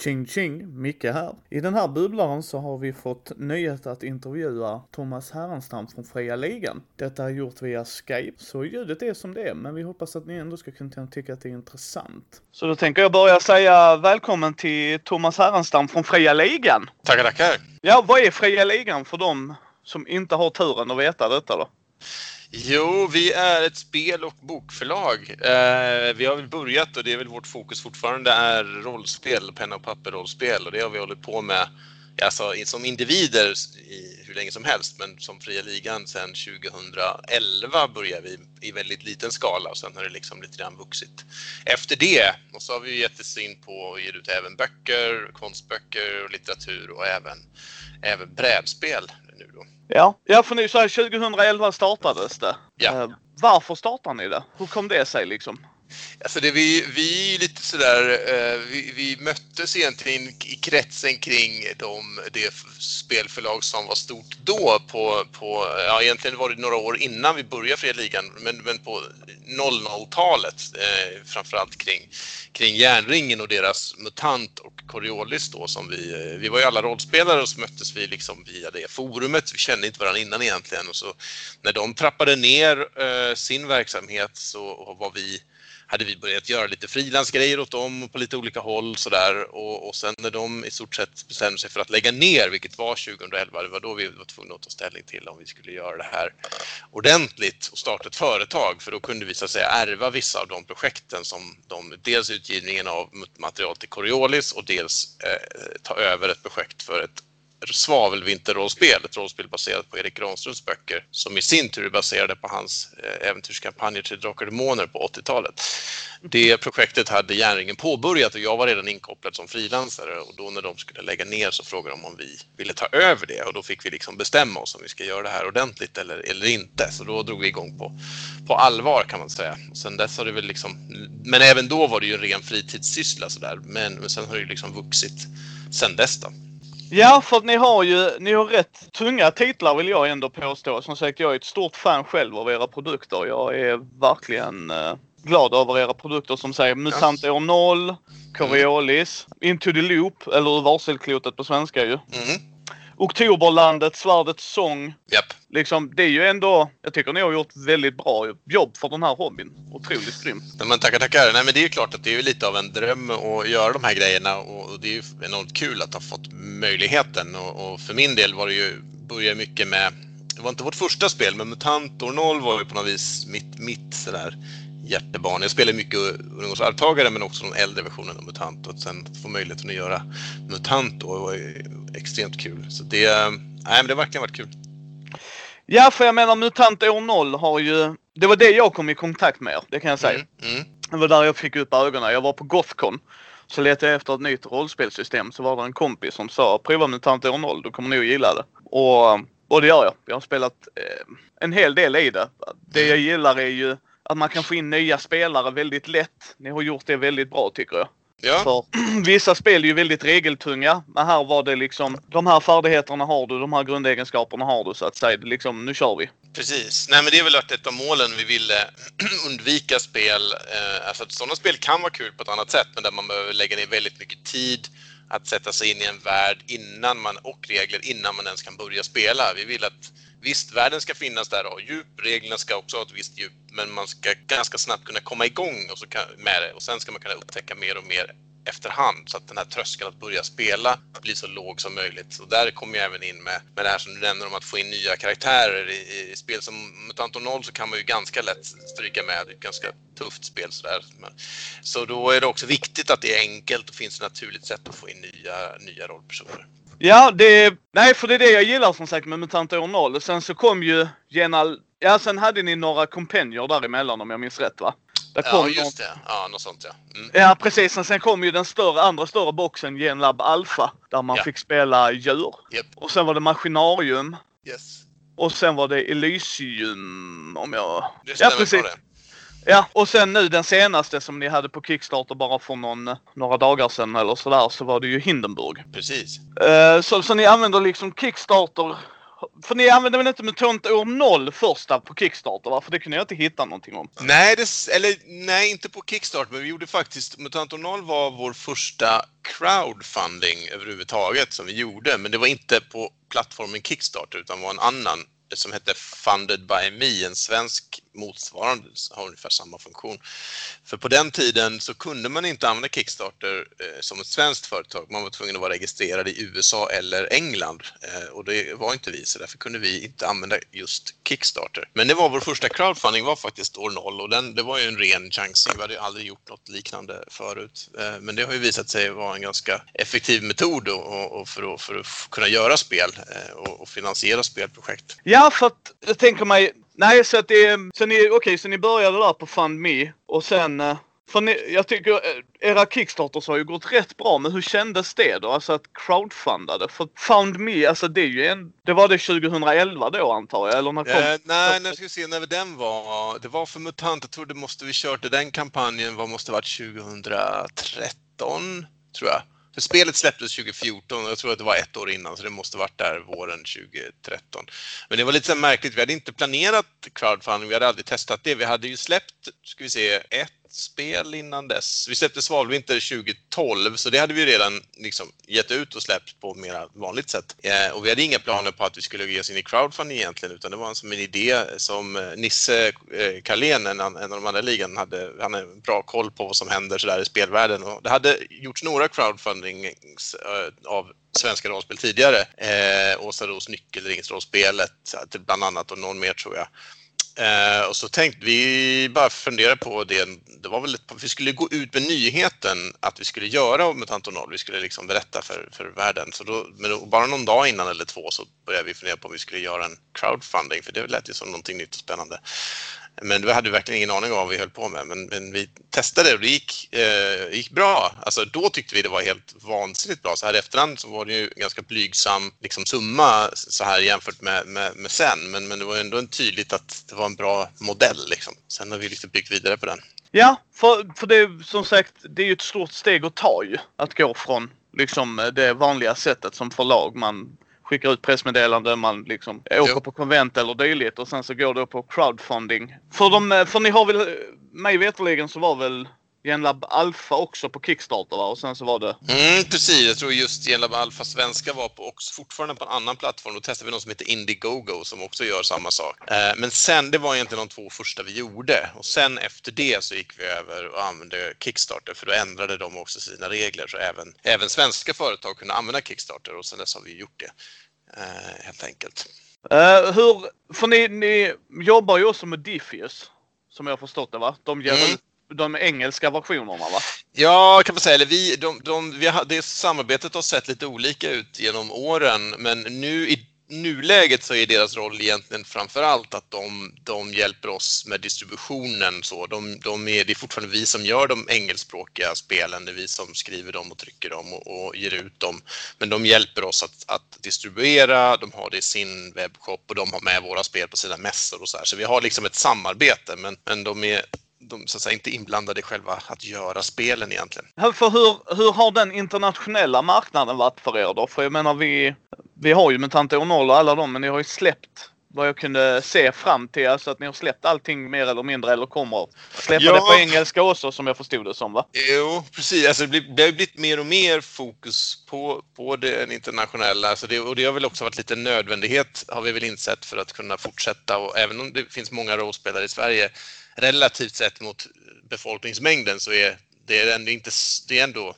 Ching ching, Micke här. I den här bubblaren så har vi fått nöjet att intervjua Thomas Härenstam från Fria Ligan. Detta är gjort via Skype, så ljudet är som det är, men vi hoppas att ni ändå ska kunna tycka att det är intressant. Så då tänker jag börja säga välkommen till Thomas Härenstam från Fria Ligan. Tackar, tackar. Ja, vad är Fria Ligan för dem som inte har turen att veta detta då? Jo, vi är ett spel och bokförlag. Eh, vi har väl börjat och det är väl vårt fokus fortfarande är rollspel, penna och papper-rollspel och det har vi hållit på med alltså, som individer i hur länge som helst men som Fria Ligan sedan 2011 började vi i väldigt liten skala och sen har det liksom lite grann vuxit efter det. Och så har vi gett oss in på och ger ut även böcker, konstböcker och litteratur och även, även brädspel nu då. Ja, ja för så här 2011 startades det. Ja. Eh, varför startade ni det? Hur kom det sig liksom? Alltså det, vi, vi är lite sådär, eh, vi, vi möttes egentligen i kretsen kring de, det spelförlag som var stort då på, på, ja egentligen var det några år innan vi började Fria Ligan, men, men på 00-talet eh, framförallt kring, kring Järnringen och deras MUTANT och Coriolis då som vi, eh, vi var ju alla rollspelare och så möttes vi liksom via det forumet, vi kände inte varandra innan egentligen och så när de trappade ner eh, sin verksamhet så var vi hade vi börjat göra lite frilansgrejer åt dem på lite olika håll sådär. Och, och sen när de i stort sett bestämde sig för att lägga ner, vilket var 2011, det var då vi var tvungna att ta ställning till om vi skulle göra det här ordentligt och starta ett företag. För då kunde vi så att säga ärva vissa av de projekten som de, dels utgivningen av material till Coriolis och dels eh, ta över ett projekt för ett svavelvinterrollspel, ett rollspel baserat på Erik Granströms böcker som i sin tur är baserade på hans eh, äventyrskampanjer till Drakar och Demoner på 80-talet. Det projektet hade Järnringen påbörjat och jag var redan inkopplad som frilansare och då när de skulle lägga ner så frågade de om vi ville ta över det och då fick vi liksom bestämma oss om vi ska göra det här ordentligt eller, eller inte. Så då drog vi igång på, på allvar kan man säga. Och sen dess har det väl liksom, men även då var det ju en ren fritidssyssla sådär. Men, men sen har det ju liksom vuxit sen dess då. Ja, för att ni har ju ni har rätt tunga titlar vill jag ändå påstå. Som sagt, jag är ett stort fan själv av era produkter. Jag är verkligen uh, glad över era produkter som säger MUTANT år 0, Coriolis, mm. Into the Loop, eller Varselklotet på svenska ju. Mm. Oktoberlandet, Svärdets sång. Yep. Liksom, det är ju ändå, jag tycker ni har gjort väldigt bra jobb för den här hobbyn. Otroligt grymt. Men tackar, tackar. Nej men det är ju klart att det är lite av en dröm att göra de här grejerna och det är ju enormt kul att ha fått möjligheten och, och för min del var det ju, började mycket med det var inte vårt första spel, men MUTANT år 0 var ju på något vis mitt, mitt sådär hjärtebarn. Jag spelar mycket ungdomsarvtagare men också de äldre versionerna av MUTANT och sen få möjligheten att göra MUTANT då var extremt kul. Så det, nej, men det har verkligen varit kul. Ja, för jag menar MUTANT år 0 har ju... Det var det jag kom i kontakt med, det kan jag säga. Mm, mm. Det var där jag fick upp ögonen. Jag var på Gothcon. Så letade jag efter ett nytt rollspelssystem så var det en kompis som sa prova MUTANT år 0, du kommer nog gilla det. Och, och det gör jag. Jag har spelat eh, en hel del i det. Det jag gillar är ju att man kan få in nya spelare väldigt lätt. Ni har gjort det väldigt bra tycker jag. Ja. För vissa spel är ju väldigt regeltunga. Men här var det liksom, de här färdigheterna har du, de här grundegenskaperna har du så att säga. Liksom, nu kör vi. Precis. Nej men det är väl ett av målen vi ville undvika spel. Eh, alltså att sådana spel kan vara kul på ett annat sätt men där man behöver lägga ner väldigt mycket tid att sätta sig in i en värld innan man, och regler innan man ens kan börja spela. Vi vill att Visst, världen ska finnas där och djup, reglerna ska också ha ett visst djup, men man ska ganska snabbt kunna komma igång och så kan, med det och sen ska man kunna upptäcka mer och mer efterhand så att den här tröskeln att börja spela blir så låg som möjligt. Och där kommer jag även in med, med det här som du nämner om att få in nya karaktärer. I, i spel som Mutant 0 så kan man ju ganska lätt stryka med. Det är ett ganska tufft spel sådär. Så då är det också viktigt att det är enkelt och finns ett naturligt sätt att få in nya, nya rollpersoner. Ja, det... Nej, för det är det jag gillar som sagt med MUTANT år 0. Sen så kom ju Genal... Ja, sen hade ni några kompenjer däremellan om jag minns rätt va? Där kom ja, just det. Ja, något sånt ja. Mm. Ja, precis. Sen, sen kom ju den större, andra större boxen, Genlab Alpha, där man ja. fick spela djur. Yep. Och sen var det Maskinarium. Yes. Och sen var det Elysium, om jag... Det ja, precis. Det. Ja, och sen nu den senaste som ni hade på Kickstarter bara för någon, några dagar sedan eller sådär, så var det ju Hindenburg. Precis. Uh, så, så ni använder liksom Kickstarter för ni använde väl inte Mutant år 0 första på Kickstarter va? För det kunde jag inte hitta någonting om. Nej, det, eller nej, inte på Kickstarter, men vi gjorde faktiskt Mutant år 0 var vår första crowdfunding överhuvudtaget som vi gjorde, men det var inte på plattformen Kickstarter utan var en annan som hette Funded by Me, en svensk motsvarande, har ungefär samma funktion. För på den tiden så kunde man inte använda Kickstarter eh, som ett svenskt företag. Man var tvungen att vara registrerad i USA eller England eh, och det var inte vi, så därför kunde vi inte använda just Kickstarter. Men det var vår första crowdfunding var faktiskt år noll och den, det var ju en ren chansning. Vi hade aldrig gjort något liknande förut. Eh, men det har ju visat sig vara en ganska effektiv metod och, och för, att, för, att, kunna göra spel eh, och, och finansiera spelprojekt. Ja, Ja för att jag tänker mig Nej, så att det så ni, okej, okay, så ni började där på FundMe och sen eh, för ni, jag tycker eh, era Kickstarters har ju gått rätt bra, men hur kändes det då? Alltså att crowdfundade? För FoundMe, alltså det är ju en... Det var det 2011 då antar jag, eller när kom... Eh, nej, nu ska vi se när den var. Det var för MUTANT, jag tror det måste vi kört den kampanjen, vad måste det varit 2013, tror jag. För spelet släpptes 2014 och jag tror att det var ett år innan så det måste varit där våren 2013. Men det var lite så märkligt, vi hade inte planerat crowdfunding, vi hade aldrig testat det. Vi hade ju släppt, ska vi se, ett spel innan dess. Vi släppte Svalvinter 2012 så det hade vi redan liksom gett ut och släppt på mer vanligt sätt. Eh, och vi hade inga planer på att vi skulle ge oss in i crowdfunding egentligen utan det var som en idé som eh, Nisse eh, Carlén, en, en av de andra ligan, hade, han hade bra koll på vad som händer sådär i spelvärlden och det hade gjorts några crowdfundings eh, av svenska rollspel tidigare. Eh, Åsa Ros Nyckelringsrollspelet bland annat och någon mer tror jag. Eh, och så tänkte vi bara fundera på det. Det var väl ett, vi skulle gå ut med nyheten att vi skulle göra Mutant Noll. Vi skulle liksom berätta för, för världen. Så då, men då, bara någon dag innan eller två så började vi fundera på om vi skulle göra en crowdfunding för det lät ju som någonting nytt och spännande. Men vi hade verkligen ingen aning om vad vi höll på med. Men, men vi testade och det gick, eh, gick bra. Alltså, då tyckte vi det var helt vansinnigt bra. Så här i efterhand så var det ju en ganska blygsam liksom, summa så här jämfört med, med, med sen. Men, men det var ändå en tydligt att det var en bra modell. Liksom. Sen har vi liksom byggt vidare på den. Ja, för, för det som sagt, det är ju ett stort steg att ta ju. Att gå från liksom det vanliga sättet som förlag man skickar ut pressmeddelanden, man liksom åker jo. på konvent eller dylikt och sen så går det på crowdfunding. För, de, för ni har väl, mig veterligen så var väl Genlab Alpha också på Kickstarter va? Och sen så var det... Mm, precis, jag tror just Genlab Alpha svenska var på, också fortfarande på en annan plattform. Då testade vi något som heter Indiegogo som också gör samma sak. Eh, men sen, det var egentligen de två första vi gjorde. Och sen efter det så gick vi över och använde Kickstarter för då ändrade de också sina regler så även, även svenska företag kunde använda Kickstarter och sen dess har vi gjort det. Eh, helt enkelt. Uh, hur, för ni, ni jobbar ju också med Diffus som jag har förstått det va? De ger mm de engelska versionerna va? Ja, kan man säga. Eller vi, de, de, vi har, det samarbetet har sett lite olika ut genom åren, men nu i nuläget så är deras roll egentligen framför allt att de, de hjälper oss med distributionen. Så de, de är, det är fortfarande vi som gör de engelskspråkiga spelen, det är vi som skriver dem och trycker dem och, och ger ut dem. Men de hjälper oss att, att, distribuera, de har det i sin webbshop och de har med våra spel på sina mässor och så här. Så vi har liksom ett samarbete, men, men de är de så att säga, inte inblandade i själva att göra spelen egentligen. För hur, hur har den internationella marknaden varit för er då? För jag menar vi, vi har ju Mutant År 0 och alla dem men ni har ju släppt vad jag kunde se fram till, alltså att ni har släppt allting mer eller mindre eller kommer släppa ja. det på engelska också som jag förstod det som va? Jo, precis. Alltså, det, blir, det har blivit mer och mer fokus på, på det internationella alltså det, och det har väl också varit lite nödvändighet har vi väl insett för att kunna fortsätta och även om det finns många rollspelare i Sverige relativt sett mot befolkningsmängden så är det ändå inte, det är ändå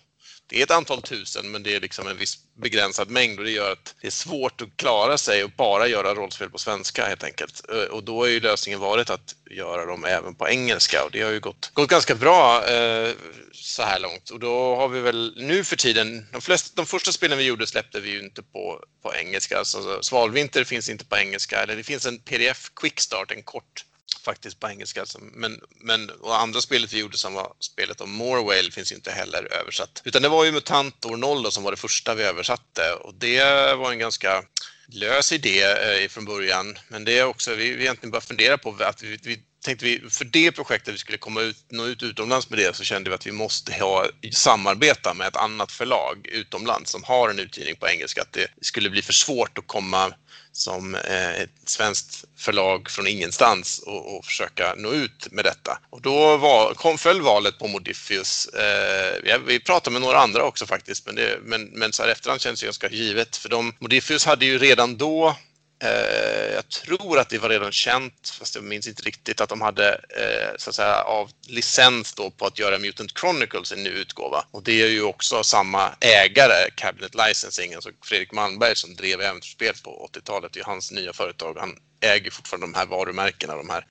det är ett antal tusen men det är liksom en viss begränsad mängd och det gör att det är svårt att klara sig och bara göra rollspel på svenska helt enkelt. Eh, och då har ju lösningen varit att göra dem även på engelska och det har ju gått, gått ganska bra eh, så här långt. Och då har vi väl nu för tiden, de, flesta, de första spelen vi gjorde släppte vi ju inte på, på engelska. Alltså, Svalvinter finns inte på engelska, eller det finns en pdf quickstart, en kort faktiskt på engelska. Men, men och andra spelet vi gjorde som var spelet om Morwale finns inte heller översatt. Utan det var ju MUTANT år 0 som var det första vi översatte och det var en ganska lös idé eh, från början. Men det är också, vi, vi egentligen bara fundera på att vi, vi tänkte vi, för det projektet vi skulle komma ut, nå ut utomlands med det så kände vi att vi måste ha, samarbeta med ett annat förlag utomlands som har en utgivning på engelska. Att det skulle bli för svårt att komma som eh, ett svenskt förlag från ingenstans och, och, försöka nå ut med detta. Och då var, kom, föll valet på Modifius. Eh, vi pratade med några andra också faktiskt, men, det, men, men så här efterhand känns det ganska givet. För de, Modifius hade ju redan då Eh, jag tror att det var redan känt, fast jag minns inte riktigt, att de hade eh, så att säga, av licens då på att göra Mutant Chronicles en ny utgåva. Och det är ju också samma ägare, Cabinet Licensing, alltså Fredrik Malmberg som drev äventyrsspel på 80-talet. Det är hans nya företag. Han äger fortfarande de här varumärkena, de här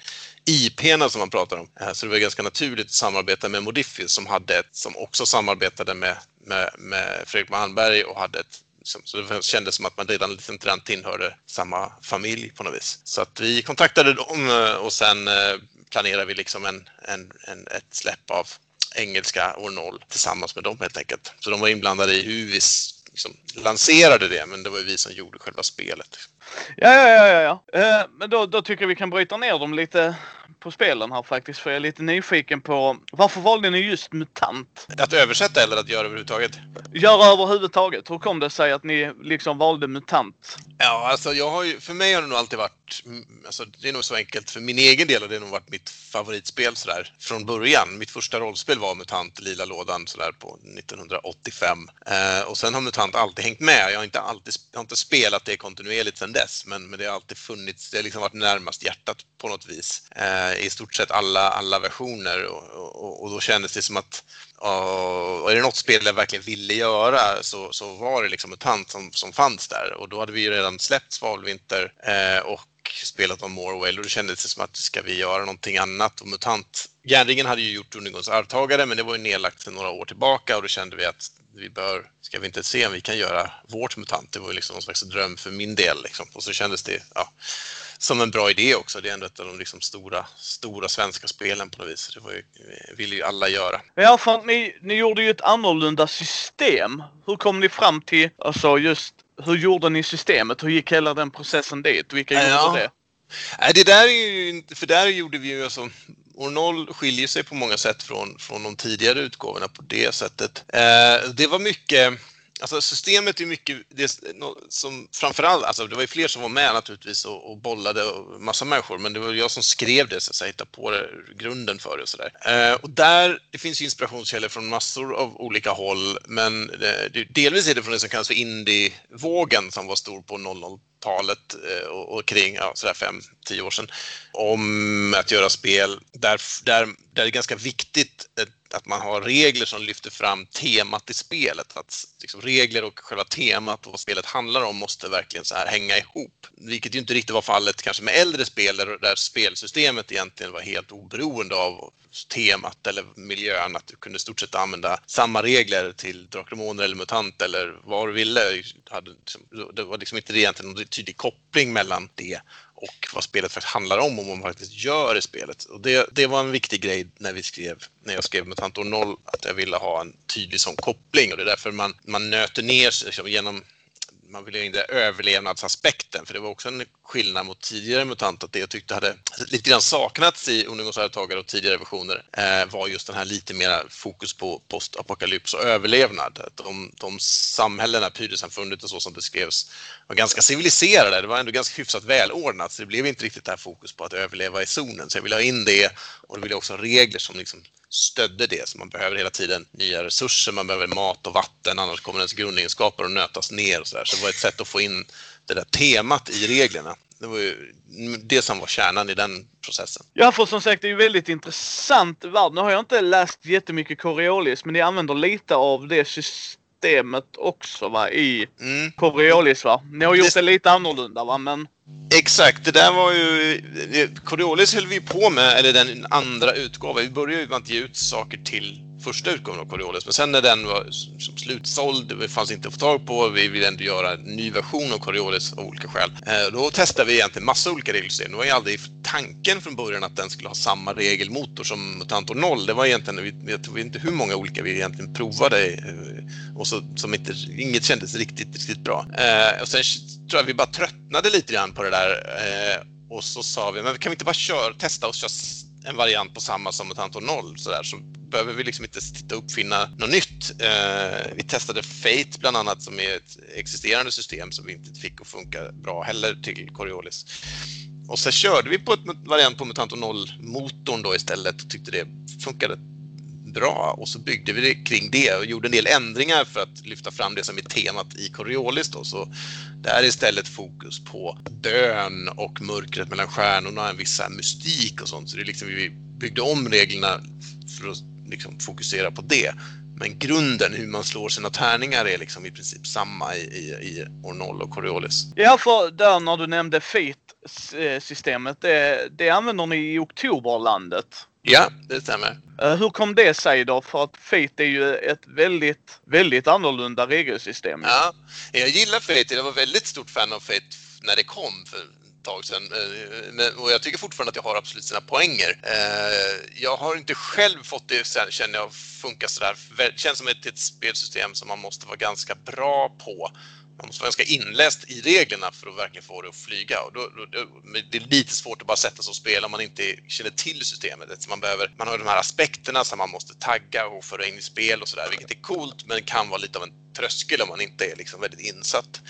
IP-erna som man pratar om. Eh, så det var ganska naturligt att samarbeta med Modifius som, hade ett, som också samarbetade med, med, med Fredrik Malmberg och hade ett Liksom. Så det kändes som att man redan liksom tillhörde samma familj på något vis. Så att vi kontaktade dem eh, och sen eh, planerade vi liksom en, en, en, ett släpp av engelska år 0 tillsammans med dem helt enkelt. Så de var inblandade i hur vi liksom lanserade det, men det var vi som gjorde själva spelet. Ja, ja, ja, ja. ja. Eh, men då, då tycker jag vi kan bryta ner dem lite på spelen här faktiskt. För jag är lite nyfiken på varför valde ni just MUTANT? Att översätta eller att göra överhuvudtaget? Göra överhuvudtaget. Hur kom det sig att ni liksom valde MUTANT? Ja, alltså jag har ju, för mig har det nog alltid varit, mm, alltså det är nog så enkelt för min egen del och det har nog varit mitt favoritspel sådär från början. Mitt första rollspel var MUTANT, Lila lådan sådär på 1985. Eh, och sen har MUTANT alltid hängt med. Jag har inte alltid, jag har inte spelat det kontinuerligt sedan dess, men, men det har alltid funnits, det har liksom varit närmast hjärtat på något vis. Eh, I stort sett alla, alla versioner och, och, och då kändes det som att och är det något spel jag verkligen ville göra så, så var det liksom MUTANT som, som fanns där och då hade vi ju redan släppt Svalvinter eh, och spelat om Morwell och då kändes det som att ska vi göra någonting annat och MUTANT Järnringen hade ju gjort Undergångens arvtagare men det var ju nedlagt för några år tillbaka och då kände vi att vi bör, ska vi inte se om vi kan göra vårt MUTANT? Det var ju liksom någon slags dröm för min del liksom. och så kändes det, ja som en bra idé också. Det är ändå ett av de liksom stora, stora svenska spelen på något vis. Det var ju, ville ju alla göra. Ja, för ni, ni gjorde ju ett annorlunda system. Hur kom ni fram till, alltså just hur gjorde ni systemet? Hur gick hela den processen dit? Vilka ja. gjorde det? Nej, det där är ju för där gjorde vi ju alltså År 0 skiljer sig på många sätt från, från de tidigare utgåvorna på det sättet. Eh, det var mycket Alltså systemet är mycket, det som framförallt, alltså det var ju fler som var med naturligtvis och, och bollade och massa människor, men det var jag som skrev det, så att säga, hittade på det, grunden för det och sådär. Eh, och där, det finns ju inspirationskällor från massor av olika håll, men eh, det, delvis är det från det som kallas för Indievågen som var stor på 00-talet eh, och, och, kring ja, sådär fem, tio år sedan, om att göra spel där, där, där det är ganska viktigt eh, att man har regler som lyfter fram temat i spelet. Att liksom, regler och själva temat och vad spelet handlar om måste verkligen så här hänga ihop. Vilket ju inte riktigt var fallet kanske med äldre spel där spelsystemet egentligen var helt oberoende av temat eller miljön. Att du kunde i stort sett använda samma regler till Drakromoner eller MUTANT eller vad du ville. Liksom, det var liksom inte egentligen någon tydlig koppling mellan det och vad spelet faktiskt handlar om och vad man faktiskt gör i spelet. Och det, det var en viktig grej när vi skrev, när jag skrev Mutantor 0, att jag ville ha en tydlig sån koppling och det är därför man, man nöter ner sig liksom, genom man ville in den överlevnadsaspekten, för det var också en skillnad mot tidigare MUTANT, att det jag tyckte hade lite grann saknats i Undergångsarvtagare och tidigare versioner eh, var just den här lite mera fokus på postapokalyps och överlevnad. De, de samhällena, Pyresamfundet och så som beskrevs, var ganska civiliserade. Det var ändå ganska hyfsat välordnat, så det blev inte riktigt det här fokus på att överleva i zonen. Så jag ville ha in det och då vill jag också ha regler som liksom stödde det. Så man behöver hela tiden nya resurser, man behöver mat och vatten, annars kommer ens grundegenskaper att nötas ner. Och så, där. så det var ett sätt att få in det där temat i reglerna. Det var ju det som var kärnan i den processen. Ja, för som sagt det är ju väldigt intressant värld. Nu har jag inte läst jättemycket Coriolis, men ni använder lite av det systemet också va, i mm. Coriolis va? Ni har gjort det, det lite annorlunda va, men... Exakt, det där var ju... Coriolis höll vi på med, eller den andra utgåvan. Vi började ju med att ge ut saker till första utgåvan av Coriolis, men sen när den var som slutsåld, det fanns inte att få tag på, vi ville ändå göra en ny version av Coriolis av olika skäl. Eh, då testade vi egentligen massa olika regelsystem. Det var ju aldrig tanken från början att den skulle ha samma regelmotor som Mutantor 0. Det var egentligen, jag vet inte hur många olika vi egentligen provade eh, och så, som inte, inget kändes riktigt, riktigt bra. Eh, och sen tror jag vi bara tröttnade lite grann på det där Och så sa vi, men kan vi inte bara köra, testa och köra en variant på samma som Mutantor 0 sådär, så behöver vi liksom inte sitta och uppfinna något nytt. Eh, vi testade Fate bland annat som är ett existerande system som vi inte fick att funka bra heller till Coriolis. Och så körde vi på ett variant på MUTANTO-0-motorn då istället och tyckte det funkade bra och så byggde vi det kring det och gjorde en del ändringar för att lyfta fram det som är temat i Coriolis då. Så det är istället fokus på dön och mörkret mellan stjärnorna, en viss mystik och sånt. Så det är liksom, vi byggde om reglerna för att liksom fokusera på det. Men grunden, hur man slår sina tärningar, är liksom i princip samma i, i, i Ornol och Coriolis. Ja, för där när du nämnde FEAT-systemet, det, det använder ni i Oktoberlandet. Ja, det stämmer. Uh, hur kom det sig då? För att Fate är ju ett väldigt, väldigt annorlunda regelsystem. Ja, jag gillar Fate. Jag var väldigt stort fan av Fate när det kom för tag sedan. Eh, och jag tycker fortfarande att jag har absolut sina poänger. Eh, jag har inte själv fått det, sen, känner jag, funka sådär. Det känns som ett, ett spelsystem som man måste vara ganska bra på man måste vara ganska inläst i reglerna för att verkligen få det att flyga. Och då, då, det är lite svårt att bara sätta sig och spela om man inte känner till systemet. Man, behöver, man har de här aspekterna som man måste tagga och föra in i spel och sådär, vilket är coolt men kan vara lite av en tröskel om man inte är liksom väldigt insatt.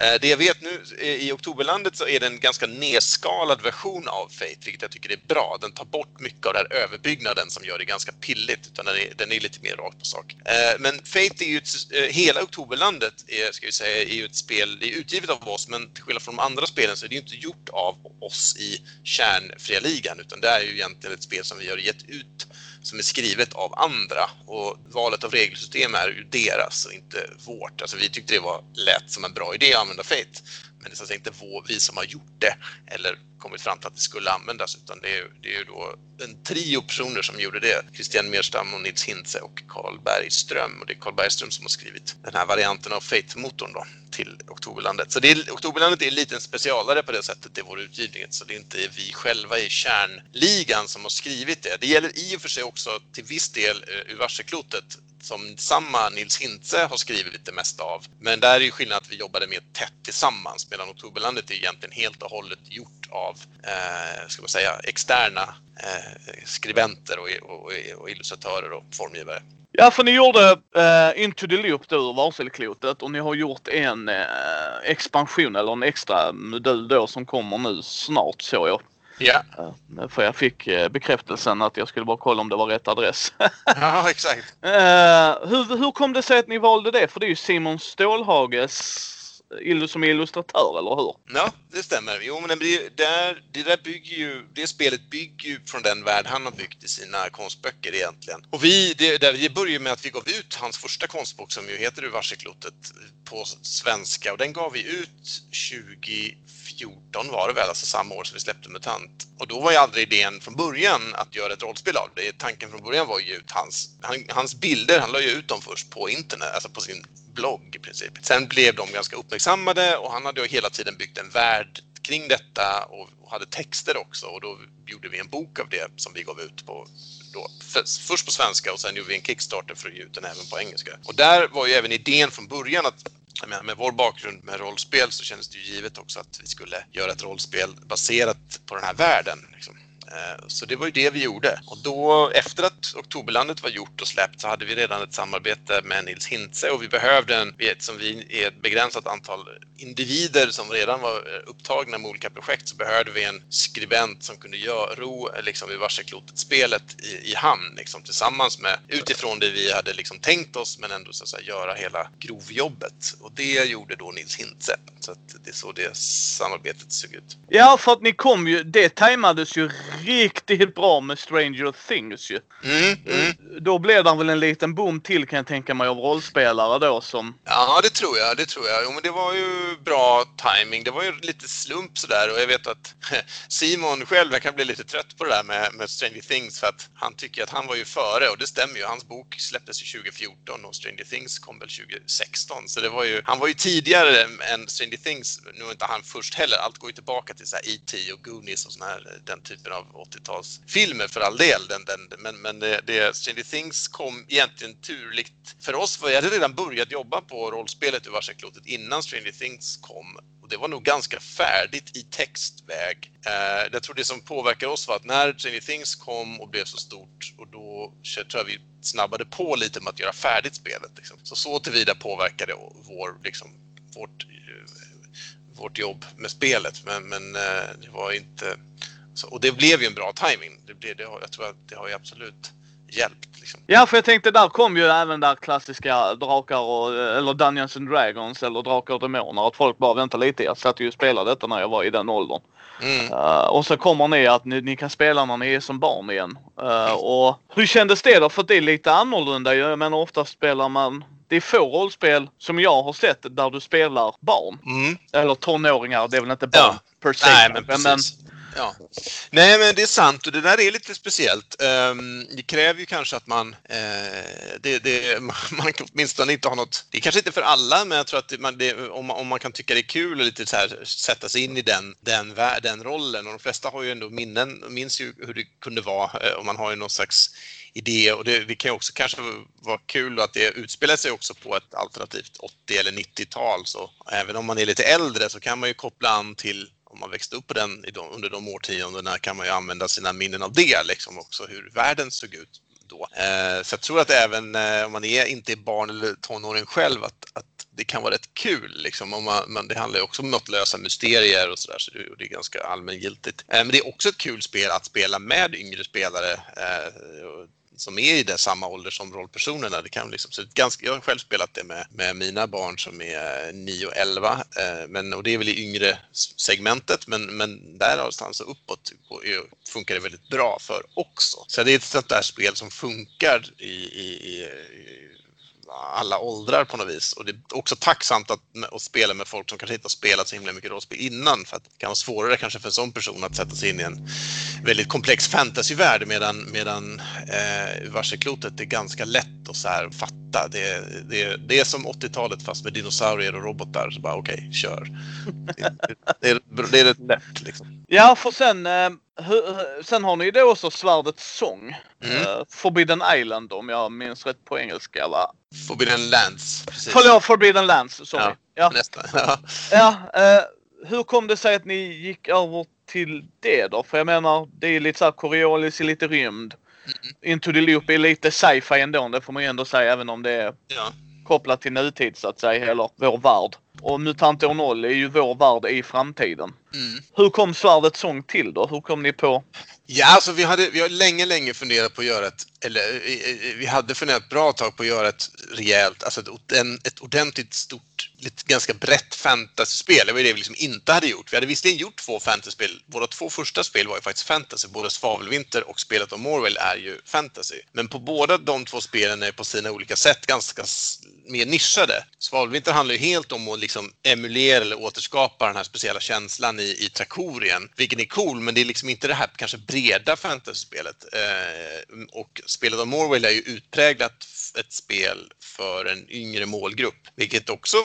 Eh, det jag vet nu i Oktoberlandet så är det en ganska nedskalad version av Fate, vilket jag tycker är bra. Den tar bort mycket av den här överbyggnaden som gör det ganska pilligt, utan den är, den är lite mer rakt på sak. Eh, men Fate är ju ett, eh, hela Oktoberlandet är, ska vi säga, är ju ett spel, det är utgivet av oss, men till skillnad från de andra spelen så är det ju inte gjort av oss i kärnfria ligan, utan det är ju egentligen ett spel som vi har gett ut som är skrivet av andra och valet av regelsystem är ju deras och inte vårt. Alltså vi tyckte det var lätt som en bra idé att använda Fate. Men det är så inte vi som har gjort det eller kommit fram till att det skulle användas utan det är, det är ju då en trio personer som gjorde det. Christian Merstam och Nils Hintze och Carl Bergström. Och det är Carl Bergström som har skrivit den här varianten av Fate-motorn då till Oktoberlandet. Så det är, Oktoberlandet är lite liten specialare på det sättet i vår utgivning. Så det är inte vi själva i kärnligan som har skrivit det. Det gäller i och för sig också också till viss del eh, ur varseklotet som samma Nils Hintze har skrivit det mesta av. Men där är ju skillnaden att vi jobbade mer tätt tillsammans medan Oktoberlandet är egentligen helt och hållet gjort av, eh, ska man säga, externa eh, skribenter och, och, och, illustratörer och formgivare. Ja, för ni gjorde uh, Into the Loop då ur varselklotet och ni har gjort en uh, expansion eller en extra modul då som kommer nu snart såg jag. Ja. För jag fick bekräftelsen att jag skulle bara kolla om det var rätt adress. ja, exakt. hur, hur kom det sig att ni valde det? För det är ju Simon Stålhages som illustratör, eller hur? Ja, det stämmer. Jo, men det, där, det där bygger ju, det spelet bygger ju från den värld han har byggt i sina konstböcker egentligen. Och vi, det, där, vi började med att vi gav ut hans första konstbok som ju heter Ur varseklotet på svenska och den gav vi ut 2014 var det väl, alltså samma år som vi släppte MUTANT. Och då var ju aldrig idén från början att göra ett rollspel av det. Tanken från början var ju ut hans, han, hans bilder, han la ju ut dem först på internet, alltså på sin blogg i princip. Sen blev de ganska uppmärksammade och han hade ju hela tiden byggt en värld kring detta och, hade texter också och då gjorde vi en bok av det som vi gav ut på då, först på svenska och sen gjorde vi en Kickstarter för att ge ut den även på engelska. Och där var ju även idén från början att Menar, med vår bakgrund med rollspel så kändes det ju givet också att vi skulle göra ett rollspel baserat på den här världen. Liksom. Eh, så det var ju det vi gjorde. Och då, efter att Oktoberlandet var gjort och släppt så hade vi redan ett samarbete med Nils Hintze och vi behövde en, som vi är ett begränsat antal individer som redan var eh, upptagna med olika projekt så behövde vi en skribent som kunde göra, ro eh, liksom, i varseklotet-spelet i, i hamn liksom, tillsammans med, utifrån det vi hade liksom, tänkt oss men ändå så att säga, göra hela grovjobbet. Och det gjorde då Nils Hintze. Så att det är så det samarbetet såg ut. Ja, för att ni kom ju, det tajmades ju riktigt bra med Stranger Things ju. Mm, mm. Då blev det väl en liten boom till kan jag tänka mig av rollspelare då som... Ja, det tror jag. Det tror jag. Jo, men det var ju bra timing. Det var ju lite slump sådär och jag vet att Simon själv kan bli lite trött på det där med, med Stranger Things för att han tycker att han var ju före och det stämmer ju. Hans bok släpptes ju 2014 och Stranger Things kom väl 2016 så det var ju, han var ju tidigare än Stranger Things. Nu är inte han först heller. Allt går ju tillbaka till så E.T. och Goonies och sån här, den typen av av 80-talsfilmer för all del. Den, den, men men det, det, Stranger Things kom egentligen turligt för oss. För jag hade redan börjat jobba på rollspelet i varseklotet innan Stranger Things kom. och det var nog ganska färdigt i textväg. Eh, jag tror det som påverkade oss var att när Stranger Things kom och blev så stort och då tror jag vi snabbade på lite med att göra färdigt spelet. Liksom. Så så tillvida påverkade vår, liksom, vårt, eh, vårt jobb med spelet. Men, men eh, det var inte... Så, och det blev ju en bra timing. Det blev, det, jag tror att det har ju absolut hjälpt. Liksom. Ja, för jag tänkte där kom ju även där klassiska drakar och, eller Dungeons and Dragons eller Drakar och Demoner. Att folk bara vänta lite. Jag satt ju och spelade detta när jag var i den åldern. Mm. Uh, och så kommer ni att ni, ni, kan spela när ni är som barn igen. Uh, och hur kändes det då? För det är lite annorlunda Jag menar ofta spelar man det är få rollspel som jag har sett där du spelar barn. Mm. Eller tonåringar, det är väl inte barn ja. per se. Nej, men, men, Ja. Nej, men det är sant och det där är lite speciellt. Ehm, det kräver ju kanske att man, eh, det, det, man åtminstone inte har något, det är kanske inte för alla, men jag tror att det, man, det, om, man, om man kan tycka det är kul och lite så här, sätta sig in i den, den, den rollen och de flesta har ju ändå minnen, minns ju hur det kunde vara eh, och man har ju någon slags idé och det, det, kan ju också kanske vara kul att det utspelar sig också på ett alternativt 80 eller 90-tal så även om man är lite äldre så kan man ju koppla an till om man växte upp på den under de årtiondena kan man ju använda sina minnen av det, liksom också hur världen såg ut då. Eh, så jag tror att även eh, om man är, inte är barn eller tonåring själv, att, att det kan vara rätt kul. Liksom, om man, men det handlar ju också om att lösa mysterier och sådär, så det, är ganska allmängiltigt. Eh, men det är också ett kul spel att spela med yngre spelare eh, som är i det samma ålder som rollpersonerna. Det kan liksom, så ganska, jag har själv spelat det med, med mina barn som är eh, 9 och 11 eh, men, och det är väl i yngre segmentet men, men där någonstans uppåt funkar det väldigt bra för också. Så det är ett sånt där spel som funkar i, i, i alla åldrar på något vis. Och det är också tacksamt att, att spela med folk som kanske inte har spelat så himla mycket rollspel innan. För att det kan vara svårare kanske för en sån person att sätta sig in i en väldigt komplex fantasyvärld medan, medan eh, Varseklotet är ganska lätt att så här fatta. Det, det, det är som 80-talet fast med dinosaurier och robotar. Så bara okej, okay, kör. Det, det, det är rätt lätt liksom. Ja, för sen eh sen har ni då också Svärdets sång. Mm. Uh, Forbidden Island om jag minns rätt på engelska va? Forbidden Lands. Precis. Förlåt, Forbidden Lands. Sorry. Ja, ja. Ja. ja uh, hur kom det sig att ni gick över till det då? För jag menar, det är lite såhär Coriolis i lite rymd. Mm. Into the Loop är lite sci-fi ändå, det får man ju ändå säga även om det är ja. kopplat till nutid så att säga, eller vår värld. Och MUTANT år 0 är ju vår värld i framtiden. Mm. Hur kom Svärdets sång till då? Hur kom ni på? Ja, alltså vi, hade, vi har länge, länge funderat på att göra ett, eller vi hade funderat ett bra tag på att göra ett rejält, alltså ett, ett ordentligt stort, lite, ganska brett fantasyspel. Det var det vi liksom inte hade gjort. Vi hade visserligen gjort två fantasyspel. Våra två första spel var ju faktiskt fantasy. Både Svavelvinter och spelet om Morwell är ju fantasy. Men på båda de två spelen är på sina olika sätt ganska mer nischade. Svavelvinter handlar ju helt om att liksom emulera eller återskapa den här speciella känslan i, i Trakorien, vilken är cool, men det är liksom inte det här kanske breda fantasy-spelet. Eh, och spelet om Morwell är ju utpräglat ett spel för en yngre målgrupp, vilket också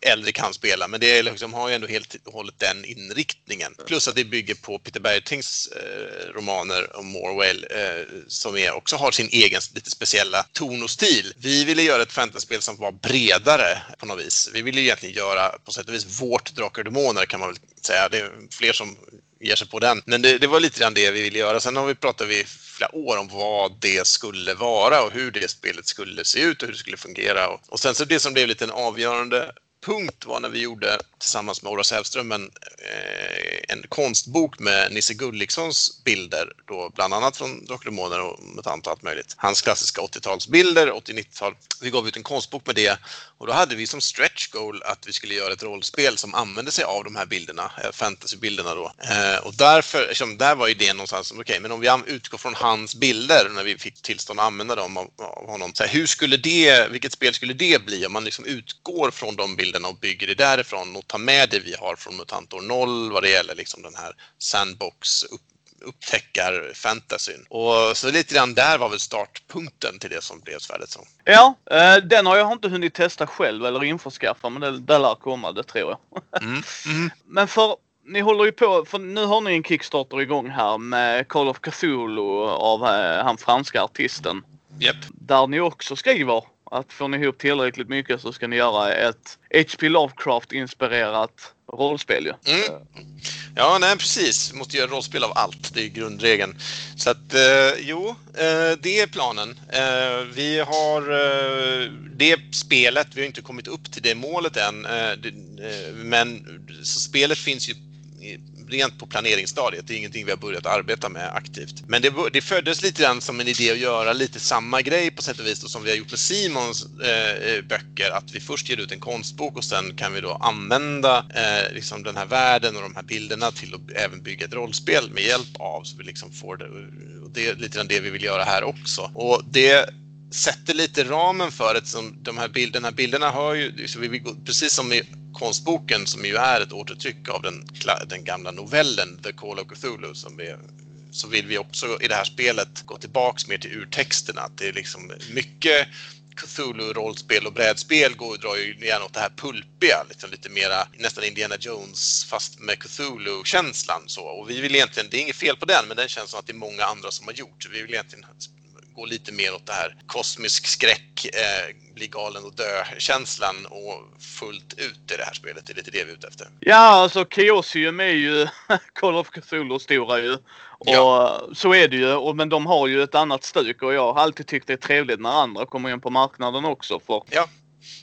äldre kan spela, men det liksom, har ju ändå helt och hållet den inriktningen. Plus att det bygger på Peter Bergtings eh, romaner om Morwell eh, som är, också har sin egen lite speciella ton och stil. Vi ville göra ett fantasyspel som var bredare på något vis. Vi ville egentligen göra på sätt och vis vårt Drakar och Demoner kan man väl säga. Det är fler som ger sig på den. Men det, det var lite grann det vi ville göra. Sen har vi pratat i flera år om vad det skulle vara och hur det spelet skulle se ut och hur det skulle fungera. Och, och sen så det som blev lite en avgörande punkt var när vi gjorde tillsammans med Horace Hellström en, eh, en konstbok med Nisse Gullikssons bilder, då bland annat från Drakar och MUTANT och allt möjligt. Hans klassiska 80-talsbilder, 80-90-tal. Vi gav ut en konstbok med det och då hade vi som stretch goal att vi skulle göra ett rollspel som använde sig av de här bilderna, eh, fantasybilderna då. Eh, och därför, liksom, där var idén någonstans, okej, okay, men om vi utgår från hans bilder när vi fick tillstånd att använda dem av, av honom, så här, hur skulle det, vilket spel skulle det bli om man liksom utgår från de bilderna och bygger det därifrån och tar med det vi har från MUTANTOR 0 vad det gäller liksom den här sandbox upp upptäckar fantasyn. Och så lite grann där var väl startpunkten till det som blev Svärdets sång. Ja, eh, den har jag inte hunnit testa själv eller införskaffa men det, det lär komma, det tror jag. Mm. Mm. Men för ni håller ju på, för nu har ni en Kickstarter igång här med Call of Cthulhu av eh, han franska artisten. Yep. Där ni också skriver att får ni ihop tillräckligt mycket så ska ni göra ett H.P. Lovecraft inspirerat rollspel ju. Mm. Ja, nej precis. Måste göra rollspel av allt. Det är grundregeln. Så att, eh, jo, eh, det är planen. Eh, vi har eh, det spelet, vi har inte kommit upp till det målet än. Eh, det, eh, men så spelet finns ju rent på planeringsstadiet. Det är ingenting vi har börjat arbeta med aktivt. Men det, det föddes lite grann som en idé att göra lite samma grej på sätt och vis som vi har gjort med Simons eh, eh, böcker. Att vi först ger ut en konstbok och sen kan vi då använda eh, liksom den här världen och de här bilderna till att även bygga ett rollspel med hjälp av. Så vi liksom får det, och det är lite grann det vi vill göra här också. Och det sätter lite ramen för det. Som de här bilderna, bilderna har ju, precis som i konstboken som ju är ett återtryck av den, den gamla novellen The Call of Cthulhu som vi så vill vi också i det här spelet gå tillbaks mer till urtexterna. Att det är liksom mycket Cthulhu-rollspel och brädspel går, drar ju gärna åt det här pulpiga, liksom lite mera nästan Indiana Jones fast med Cthulhu-känslan. Så. Och vi vill egentligen, det är inget fel på den, men den känns som att det är många andra som har gjort. Vi vill egentligen gå lite mer åt det här kosmisk skräck, eh, bli galen och dö-känslan och fullt ut i det här spelet. Det är lite det vi är ute efter. Ja, alltså Chaosium är ju Call of Cthulhu stora ju. Och ja. så är det ju. Och, men de har ju ett annat stuk och jag har alltid tyckt det är trevligt när andra kommer in på marknaden också. För ja.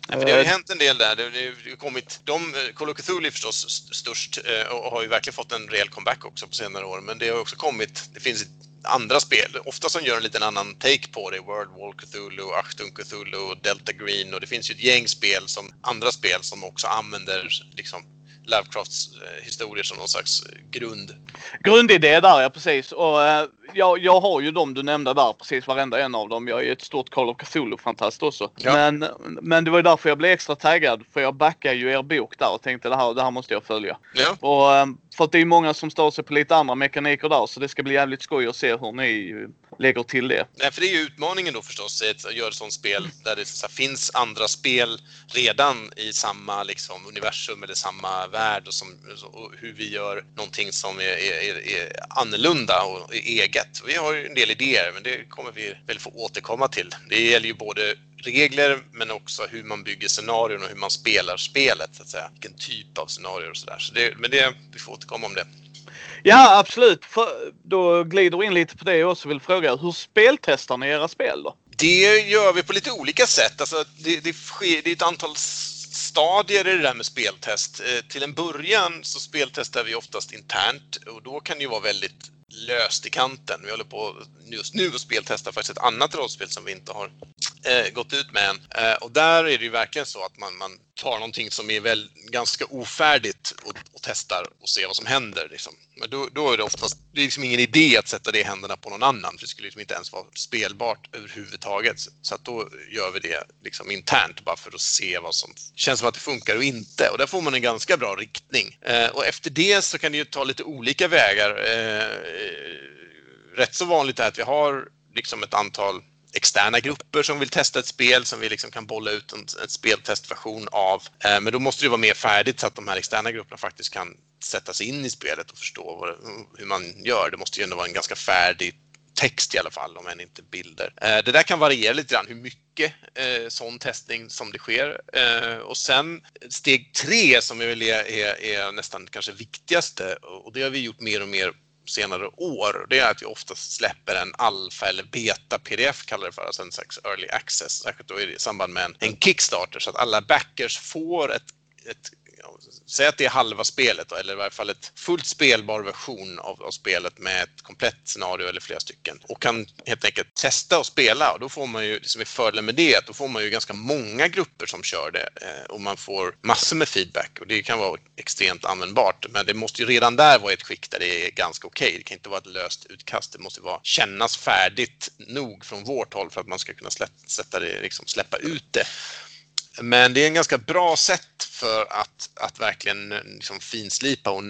Ja, för det har ju hänt en del där. Det har kommit, de, Call of Cthulhu är förstås störst eh, och har ju verkligen fått en rejäl comeback också på senare år. Men det har också kommit, det finns andra spel, ofta som gör en liten annan take på det. World War Cthulhu, Achtung Cthulhu, Delta Green och det finns ju ett gäng spel som andra spel som också använder liksom Lovecrafts eh, historier som någon slags grund. Grundidé där ja, precis. Och eh, jag, jag har ju de du nämnde där, precis varenda en av dem. Jag är ju ett stort Call of Cthulhu-fantast också. Ja. Men, men det var ju därför jag blev extra taggad. För jag backade ju er bok där och tänkte det här, det här måste jag följa. Ja. Och, eh, för att det är många som står sig på lite andra mekaniker där så det ska bli jävligt skoj att se hur ni lägger till det. Nej, för det är ju utmaningen då förstås att göra ett sånt spel där det så finns andra spel redan i samma liksom, universum eller samma värld och, som, och hur vi gör någonting som är, är, är annorlunda och eget. Vi har ju en del idéer men det kommer vi väl få återkomma till. Det gäller ju både regler men också hur man bygger scenarion och hur man spelar spelet så att säga. Vilken typ av scenarier och sådär. Så det, men det, vi får återkomma om det. Ja absolut. För, då glider vi in lite på det jag också vill fråga. Hur speltestar ni era spel då? Det gör vi på lite olika sätt. Alltså, det, det, sker, det är ett antal stadier i det där med speltest. Eh, till en början så speltestar vi oftast internt och då kan det ju vara väldigt löst i kanten. Vi håller på just nu och speltestar faktiskt ett annat rollspel som vi inte har eh, gått ut med en Eh, och där är det ju verkligen så att man, man tar någonting som är väl ganska ofärdigt och, och testar och ser vad som händer. Liksom. Men då, då, är det oftast, det är liksom ingen idé att sätta det i händerna på någon annan, för det skulle liksom inte ens vara spelbart överhuvudtaget. Så att då gör vi det liksom internt bara för att se vad som känns som att det funkar och inte. Och där får man en ganska bra riktning. Eh, och efter det så kan det ju ta lite olika vägar. Eh, rätt så vanligt är att vi har liksom ett antal externa grupper som vill testa ett spel som vi liksom kan bolla ut en, en speltestversion av. Eh, men då måste det vara mer färdigt så att de här externa grupperna faktiskt kan sätta sig in i spelet och förstå vad, hur man gör. Det måste ju ändå vara en ganska färdig text i alla fall, om än inte bilder. Eh, det där kan variera lite grann hur mycket eh, sån testning som det sker. Eh, och sen steg tre som är, är, är nästan kanske viktigaste och det har vi gjort mer och mer senare år. Det är att vi oftast släpper en alfa eller beta pdf kallar det för, alltså en slags early access, särskilt då i samband med en, en Kickstarter så att alla backers får ett, ett säg att det är halva spelet då, eller i varje fall ett fullt spelbar version av, av, spelet med ett komplett scenario eller flera stycken och kan helt enkelt testa och spela och då får man ju, liksom det som är fördelen med det, att då får man ju ganska många grupper som kör det eh, och man får massor med feedback och det kan vara extremt användbart men det måste ju redan där vara ett skick där det är ganska okej. Okay. Det kan inte vara ett löst utkast, det måste vara kännas färdigt nog från vårt håll för att man ska kunna slä, sätta det, liksom släppa ut det. Men det är en ganska bra sätt för att, att verkligen liksom finslipa och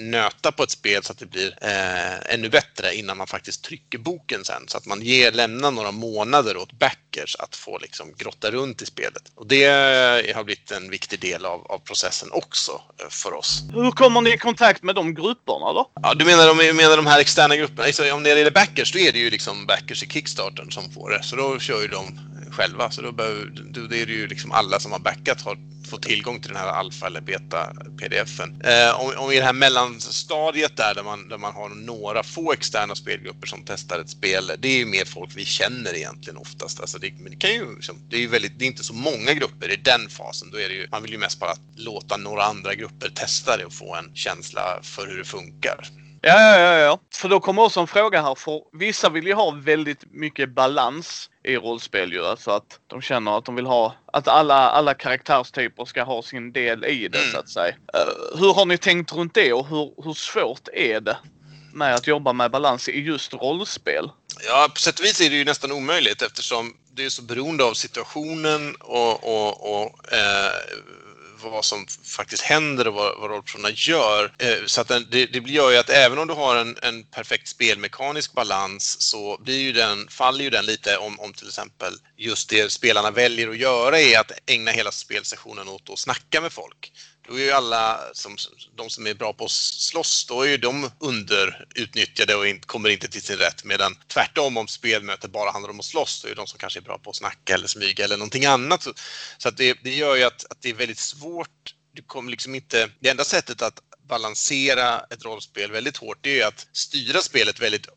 nöta på ett spel så att det blir eh, ännu bättre innan man faktiskt trycker boken sen. Så att man ger, lämnar några månader åt backers att få liksom grotta runt i spelet. Och det har blivit en viktig del av, av processen också eh, för oss. Hur kommer ni i kontakt med de grupperna då? Ja, du menar, de, menar de här externa grupperna? Alltså, om det gäller backers, då är det ju liksom backers i Kickstarten som får det. Så då kör ju de själva. Så då, behöver, då är det ju liksom alla som har backat har fått tillgång till den här alfa eller beta pdfen. Eh, om, om i det här mellanstadiet där, där man, där man har några få externa spelgrupper som testar ett spel, det är ju mer folk vi känner egentligen oftast. Alltså det, det, kan ju, liksom, det är ju väldigt, det är inte så många grupper i den fasen. Då är det ju, man vill ju mest bara låta några andra grupper testa det och få en känsla för hur det funkar. Ja, ja, ja, ja. För då kommer också en fråga här. För vissa vill ju ha väldigt mycket balans i rollspel ju. Alltså att de känner att de vill ha, att alla, alla karaktärstyper ska ha sin del i det mm. så att säga. Uh, hur har ni tänkt runt det och hur, hur svårt är det med att jobba med balans i just rollspel? Ja, på sätt och vis är det ju nästan omöjligt eftersom det är så beroende av situationen och, och, och eh, vad som faktiskt händer och vad, vad rollpersonerna gör. Eh, så att den, det, det gör ju att även om du har en, en perfekt spelmekanisk balans så blir ju den, faller ju den lite om, om till exempel just det spelarna väljer att göra är att ägna hela spelsessionen åt att snacka med folk då är ju alla som, de som är bra på att slåss, då är ju de underutnyttjade och in, kommer inte till sin rätt. Medan tvärtom om spelmötet bara handlar om att slåss, då är det de som kanske är bra på att snacka eller smyga eller någonting annat. Så, så att det, det, gör ju att, att det är väldigt svårt. Du kommer liksom inte, det enda sättet att balansera ett rollspel väldigt hårt, det är ju att styra spelet väldigt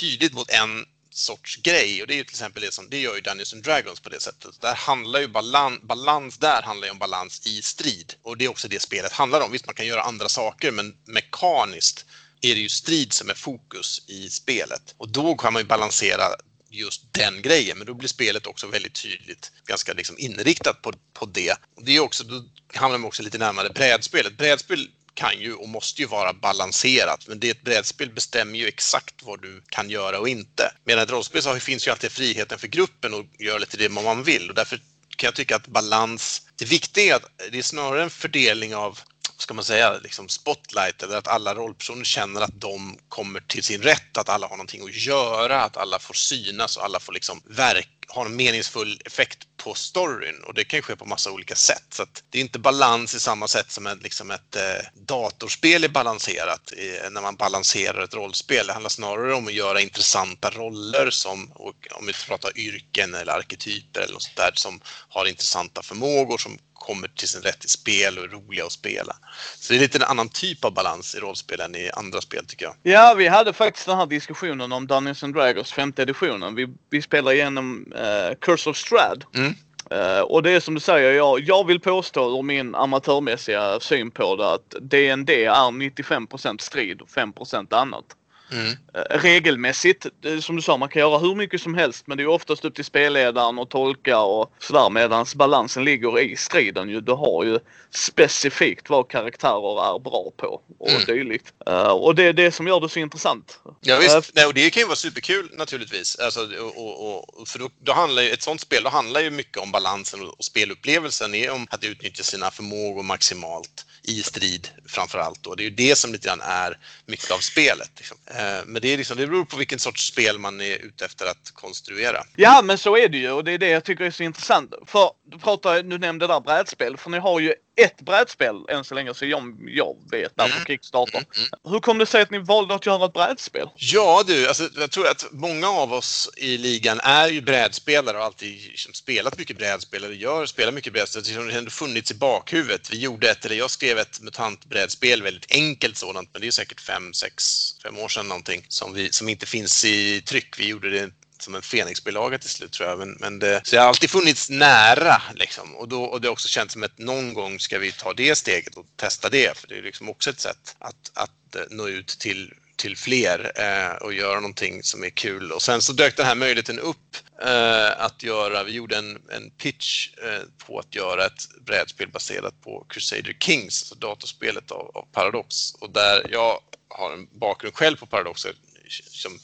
tydligt mot en sorts grej och det är ju till exempel det som, det gör ju Dungeons and Dragons på det sättet. Där handlar ju balans, balans där handlar ju om balans i strid och det är också det spelet handlar om. Visst, man kan göra andra saker men mekaniskt är det ju strid som är fokus i spelet och då kan man ju balansera just den grejen, men då blir spelet också väldigt tydligt ganska liksom inriktat på, på det. Och det är också, då hamnar man också lite närmare brädspelet. Brädspel kan ju och måste ju vara balanserat. Men det ett brädspel bestämmer ju exakt vad du kan göra och inte. Medan ett rollspel så finns ju alltid friheten för gruppen att göra lite det man vill. Och därför kan jag tycka att balans, det viktiga är att det är snarare en fördelning av ska man säga, liksom spotlight eller att alla rollpersoner känner att de kommer till sin rätt, att alla har någonting att göra, att alla får synas och alla får liksom verka har en meningsfull effekt på storyn och det kan ske på massa olika sätt. Så det är inte balans i samma sätt som ett, liksom ett eh, datorspel är balanserat i, när man balanserar ett rollspel. Det handlar snarare om att göra intressanta roller som, om vi pratar yrken eller arketyper eller något sånt där, som har intressanta förmågor som kommer till sin rätt i spel och är roliga att spela. Så det är lite en annan typ av balans i rollspel än i andra spel tycker jag. Ja, vi hade faktiskt den här diskussionen om Dungeons and Dragons femte editionen. Vi, vi spelar igenom uh, Curse of Strad. Mm. Uh, och det är som du säger, jag, jag vill påstå ur min amatörmässiga syn på det att DND är 95% strid och 5% annat. Mm. Eh, regelmässigt, som du sa, man kan göra hur mycket som helst men det är oftast upp till spelledaren att tolka och sådär medans balansen ligger i striden ju. Du har ju specifikt vad karaktärer är bra på och mm. dylikt. Uh, och det är det som gör det så intressant. Ja visst, uh, Nej, och det kan ju vara superkul naturligtvis. Alltså, och, och, och, för då, då, handlar ju, ett sånt spel då handlar ju mycket om balansen och, och spelupplevelsen är om att utnyttja sina förmågor maximalt i strid framför allt. Då. Det är ju det som lite grann är mycket av spelet. Liksom. Eh, men det, är liksom, det beror på vilken sorts spel man är ute efter att konstruera. Ja, men så är det ju och det är det jag tycker är så intressant. För du pratar, du nämnde där brädspel, för ni har ju ett brädspel än så länge så jag, jag vet på mm. Kickstarter. Mm, mm. Hur kom det sig att ni valde att göra ett brädspel? Ja du, alltså, jag tror att många av oss i ligan är ju brädspelare och alltid liksom, spelat mycket brädspel eller gör, spelar mycket brädspel. Det har ändå funnits i bakhuvudet. Vi gjorde ett, eller jag skrev ett MUTANT-brädspel, väldigt enkelt sådant, men det är säkert fem, sex, fem år sedan någonting, som, vi, som inte finns i tryck. Vi gjorde det som en Fenix-bilaga till slut tror jag. Men, men det, så jag har alltid funnits nära liksom. Och, då, och det har också känts som att någon gång ska vi ta det steget och testa det. För det är liksom också ett sätt att, att eh, nå ut till till fler eh, och göra någonting som är kul. Och sen så dök den här möjligheten upp eh, att göra, vi gjorde en, en pitch eh, på att göra ett brädspel baserat på Crusader Kings, alltså datorspelet av, av Paradox. Och där jag har en bakgrund själv på Paradox, som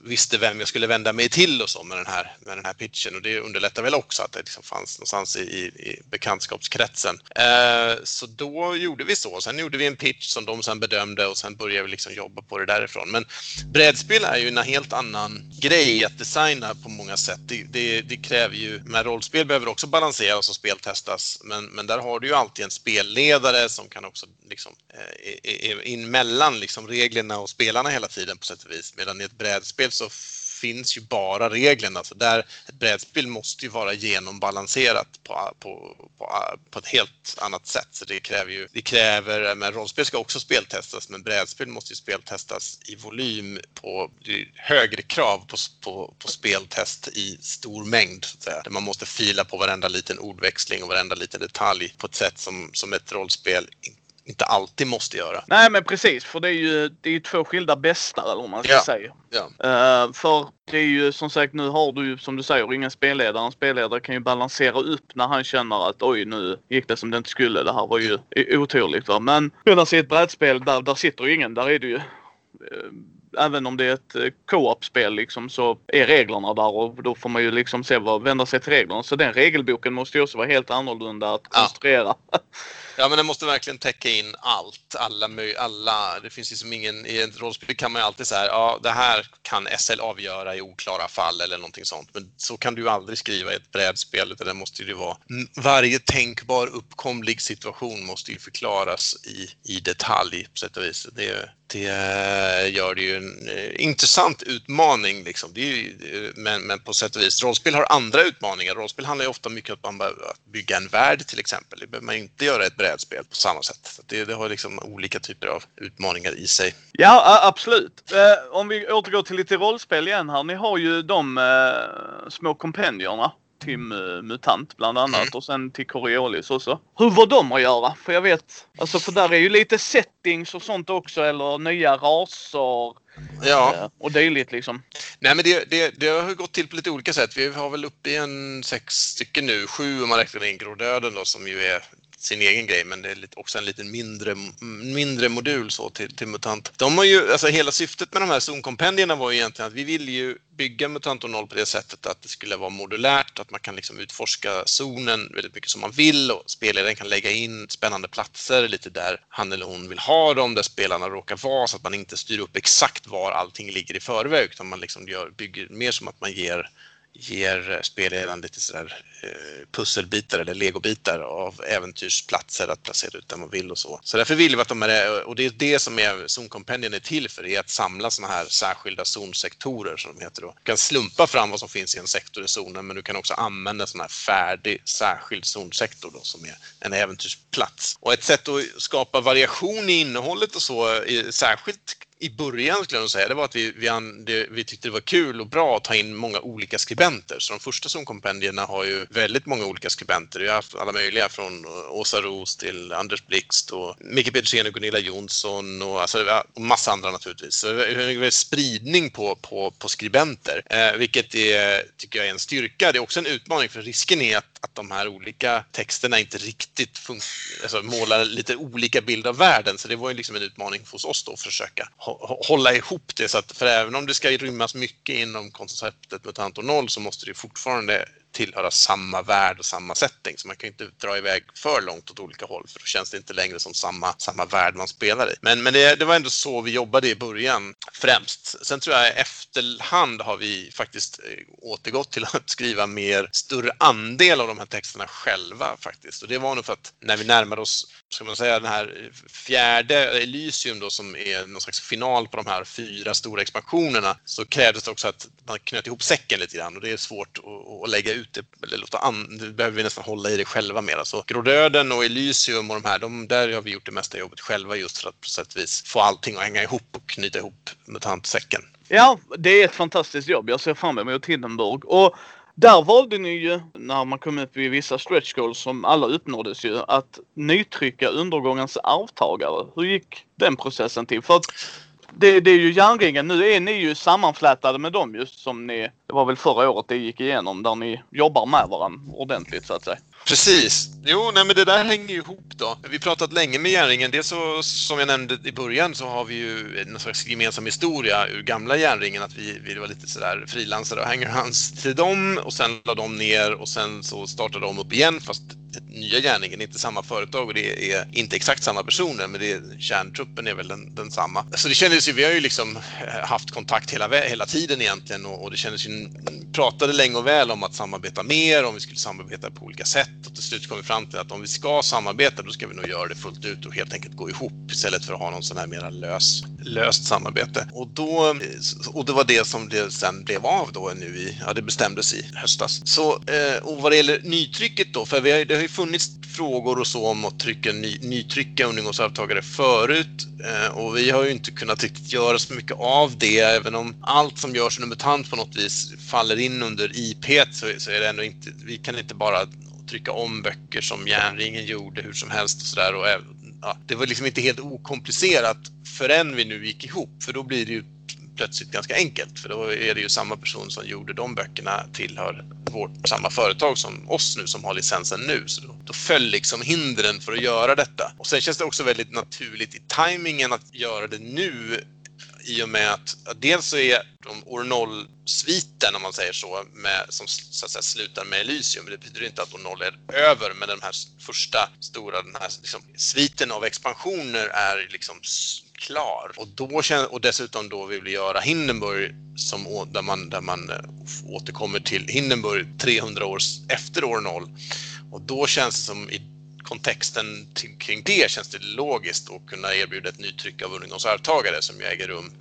visste vem jag skulle vända mig till och så med den här, med den här pitchen och det underlättar väl också att det liksom fanns någonstans i, i bekantskapskretsen. Eh, så då gjorde vi så. Sen gjorde vi en pitch som de sen bedömde och sen började vi liksom jobba på det därifrån. Men brädspel är ju en helt annan grej att designa på många sätt. Det, det, det kräver ju, med rollspel behöver också balanseras och speltestas, men, men där har du ju alltid en spelledare som kan också liksom, eh, in mellan liksom reglerna och spelarna hela tiden på sätt och vis. Medan i ett brädspel så finns ju bara reglerna. Så där, ett brädspel måste ju vara genombalanserat på, på, på, på ett helt annat sätt. Så det kräver ju, det kräver, men rollspel ska också speltestas, men brädspel måste ju speltestas i volym på högre krav på, på, på speltest i stor mängd. Så att säga. Där man måste fila på varenda liten ordväxling och varenda liten detalj på ett sätt som, som ett rollspel inte alltid måste göra. Nej men precis, för det är ju, det är ju två skilda bästar eller vad man ska Ja. säga. Ja. Uh, för det är ju som sagt, nu har du ju som du säger ingen spelledare. En spelledare kan ju balansera upp när han känner att oj nu gick det som det inte skulle. Det här var ju oturligt va. Men medan i ett brädspel där, där sitter ju ingen. Där är det ju eh, Även om det är ett eh, co-op-spel liksom så är reglerna där och då får man ju liksom se vad, vända sig till reglerna. Så den regelboken måste ju också vara helt annorlunda att konstruera. Ja, Ja, men den måste verkligen täcka in allt. Alla, alla. Det finns liksom ingen... I ett rollspel kan man ju alltid säga ja, det här kan SL avgöra i oklara fall eller någonting sånt. Men så kan du ju aldrig skriva i ett brädspel, utan det måste ju vara... Varje tänkbar uppkomlig situation måste ju förklaras i, i detalj på sätt och vis. Det, det gör det ju en eh, intressant utmaning liksom. Det är ju, men, men på sätt och vis, rollspel har andra utmaningar. Rollspel handlar ju ofta mycket om att man behöver att bygga en värld till exempel. Det behöver man ju inte göra i ett brädspel på samma sätt. Så det, det har liksom olika typer av utmaningar i sig. Ja, absolut. Eh, om vi återgår till lite rollspel igen här. Ni har ju de eh, små kompendierna till Mu- MUTANT bland annat Mm. och sen till Coriolis också. Hur var de att göra? För jag vet, alltså för där är ju lite settings och sånt också eller nya raser Ja, eh, och dylikt liksom. nej men det, det, det har gått till på lite olika sätt. Vi har väl uppe i en sex stycken nu, sju om man räknar in Grodöden då som ju är sin egen grej, men det är också en liten mindre, mindre modul så till, till MUTANT. De har ju, alltså hela syftet med de här zonkompendierna var ju egentligen att vi ville ju bygga MUTANT 0 på det sättet att det skulle vara modulärt, att man kan liksom utforska zonen väldigt mycket som man vill och spelaren kan lägga in spännande platser lite där han eller hon vill ha dem, där spelarna råkar vara så att man inte styr upp exakt var allting ligger i förväg utan man liksom gör, bygger mer som att man ger ger eh, spelledaren lite sådär eh, pusselbitar eller legobitar av äventyrsplatser att placera ut där man vill och så. Så därför vill vi att de är, eh, och det är det som är zonkompendien är till för, är att samla sådana här särskilda zonsektorer som de heter då. Du kan slumpa fram vad som finns i en sektor i zonen men du kan också använda en sån här färdig särskild zonsektor då som är en äventyrsplats. Och ett sätt att skapa variation i innehållet och så, eh, särskilt i början skulle jag nog säga, det var att vi, vi, an, det, vi tyckte det var kul och bra att ta in många olika skribenter. Så de första Zoom-kompendierna har ju väldigt många olika skribenter. Vi har haft alla möjliga från Åsa Ros till Anders Blixt och Micke Petersen och Gunilla Jonsson och, alltså, och massa andra naturligtvis. Så det är en spridning på, på, på skribenter, eh, vilket är, tycker jag är en styrka. Det är också en utmaning för risken är att att de här olika texterna inte riktigt alltså målar lite olika bild av världen. Så det var ju liksom en utmaning hos oss då att försöka hålla ihop det. Så att, för även om det ska rymmas mycket inom konceptet MUTANT och noll så måste det fortfarande tillhöra samma värld och samma setting. Så man kan ju inte dra iväg för långt åt olika håll för då känns det inte längre som samma, samma värld man spelar i. Men, men det, det var ändå så vi jobbade i början främst. Sen tror jag i efterhand har vi faktiskt eh, återgått till att skriva mer större andel av de här texterna själva faktiskt. Och det var nog för att när vi närmade oss ska man säga, den här eh, fjärde Elysium då som är någon slags final på de här fyra stora expansionerna så krävdes det också att man knöt ihop säcken lite grann och det är svårt att, att lägga ut det, eller låta an, det behöver vi nästan hålla i det själva mer. Så Grodöden och Elysium och de här, de, där har vi gjort det mesta jobbet själva just för att på sätt och vis få allting att hänga ihop och knyta ihop mutantsäcken. Ja, det är ett fantastiskt jobb. Jag ser fram emot Hindenburg. Och där valde ni ju, när man kom upp i vissa stretch goals som alla uppnåddes ju, att nytrycka undergångens arvtagare. Hur gick den processen till? För att det, det är ju järnringen. Nu är ni ju sammanflätade med dem just som ni, det var väl förra året det gick igenom, där ni jobbar med varandra ordentligt så att säga. Precis. Jo, nej, men det där hänger ju ihop då. Vi har pratat länge med järnringen. Dels så, som jag nämnde i början så har vi ju en slags gemensam historia ur gamla järnringen att vi, vi var lite sådär frilansare och hangerhands till dem och sen la de ner och sen så startade de upp igen fast nya Järningen, inte samma företag och det är inte exakt samma personer, men det är, kärntruppen är väl den, densamma. Så det kändes ju, vi har ju liksom eh, haft kontakt hela, hela tiden egentligen och, och det kändes ju, pratade länge och väl om att samarbeta mer, om vi skulle samarbeta på olika sätt och till slut kom vi fram till att om vi ska samarbeta, då ska vi nog göra det fullt ut och helt enkelt gå ihop istället för att ha någon sån här mera lös, löst samarbete. Och då, eh, och det var det som det sen blev av då nu i, ja det bestämdes i höstas. Så, eh, och vad det gäller nytrycket då, för vi har, det har ju funnits frågor och så om att trycka ny, nytrycka ungdomsarvtagare förut eh, och vi har ju inte kunnat riktigt göra så mycket av det även om allt som görs under MUTANT på något vis faller in under IP så, så är det ändå inte, vi kan inte bara trycka om böcker som Järnringen gjorde hur som helst och sådär. Eh, ja, det var liksom inte helt okomplicerat förrän vi nu gick ihop för då blir det ju plötsligt ganska enkelt för då är det ju samma person som gjorde de böckerna tillhör vårt, samma företag som oss nu som har licensen nu. Så då, då föll liksom hindren för att göra detta. Och sen känns det också väldigt naturligt i tajmingen att göra det nu i och med att, dels så är de Ornol-sviten, om man säger så, med, som så att säga, slutar med Elysium. Det betyder inte att Ornol är över, men den här första stora den här, liksom, sviten av expansioner är liksom klar. Och, då, och dessutom då vill vi göra Hindenburg som, där, man, där man eh, återkommer till Hindenburg 300 år efter år 0. Och då känns det som i kontexten kring det känns det logiskt att kunna erbjuda ett nytryck av Ungdomsarvtagare som ju äger rum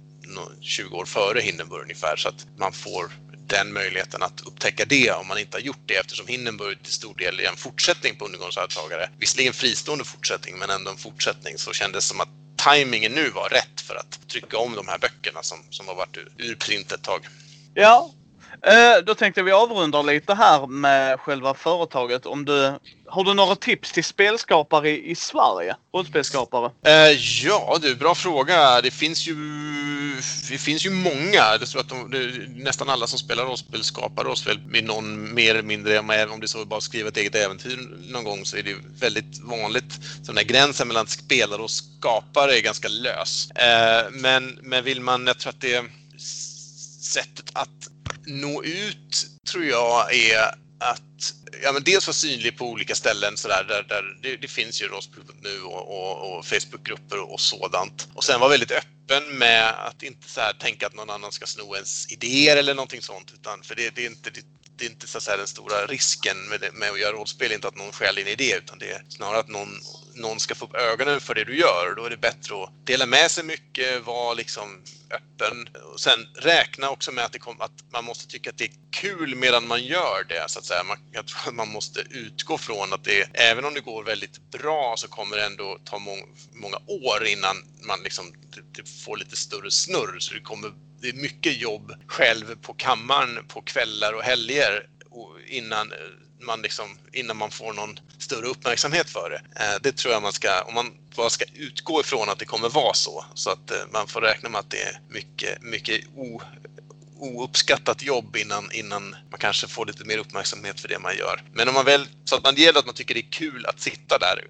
20 år före Hindenburg ungefär så att man får den möjligheten att upptäcka det om man inte har gjort det eftersom Hindenburg till stor del är en fortsättning på Undergångsarvtagare. Visserligen fristående fortsättning men ändå en fortsättning så kändes det som att tajmingen nu var rätt för att trycka om de här böckerna som, som har varit ur, ur print ett tag. Ja, Eh, då tänkte vi avrunda lite här med själva företaget. Om du, har du några tips till spelskapare i, i Sverige? Rollspelskapare? Eh, ja du, bra fråga. Det finns ju, det finns ju många. Jag tror att de, det, nästan alla som spelar rollspel skapar rollspel med någon mer eller mindre, om det är så att bara skriva ett eget äventyr någon gång så är det väldigt vanligt. Så den här gränsen mellan spelare och skapare är ganska lös. Eh, men, men vill man, jag tror att det sättet att nå ut tror jag är att ja, men dels vara synlig på olika ställen så där, där det, det finns ju nu och, och, och Facebookgrupper och sådant. Och sen vara väldigt öppen med att inte så tänka att någon annan ska sno ens idéer eller någonting sånt. Utan, för det, det är inte, det, det är inte så att säga, den stora risken med, det, med att göra rollspel, inte att någon stjäl din idé utan det är snarare att någon, någon ska få upp ögonen för det du gör. Då är det bättre att dela med sig mycket, vara liksom öppen. Och sen räkna också med att, det kom, att man måste tycka att det är kul medan man gör det. Så att säga. Man, jag tror att man måste utgå från att det, även om det går väldigt bra så kommer det ändå ta mång, många år innan man liksom, det, det får lite större snurr. Så det kommer det är mycket jobb själv på kammaren på kvällar och helger innan eh, man, liksom, innan man får någon större uppmärksamhet för det. Eh, det tror jag man ska, om man bara ska utgå ifrån att det kommer vara så, så att eh, man får räkna med att det är mycket, mycket o, ouppskattat jobb innan, innan man kanske får lite mer uppmärksamhet för det man gör. Men om man väl, så att man gäller att man tycker det är kul att sitta där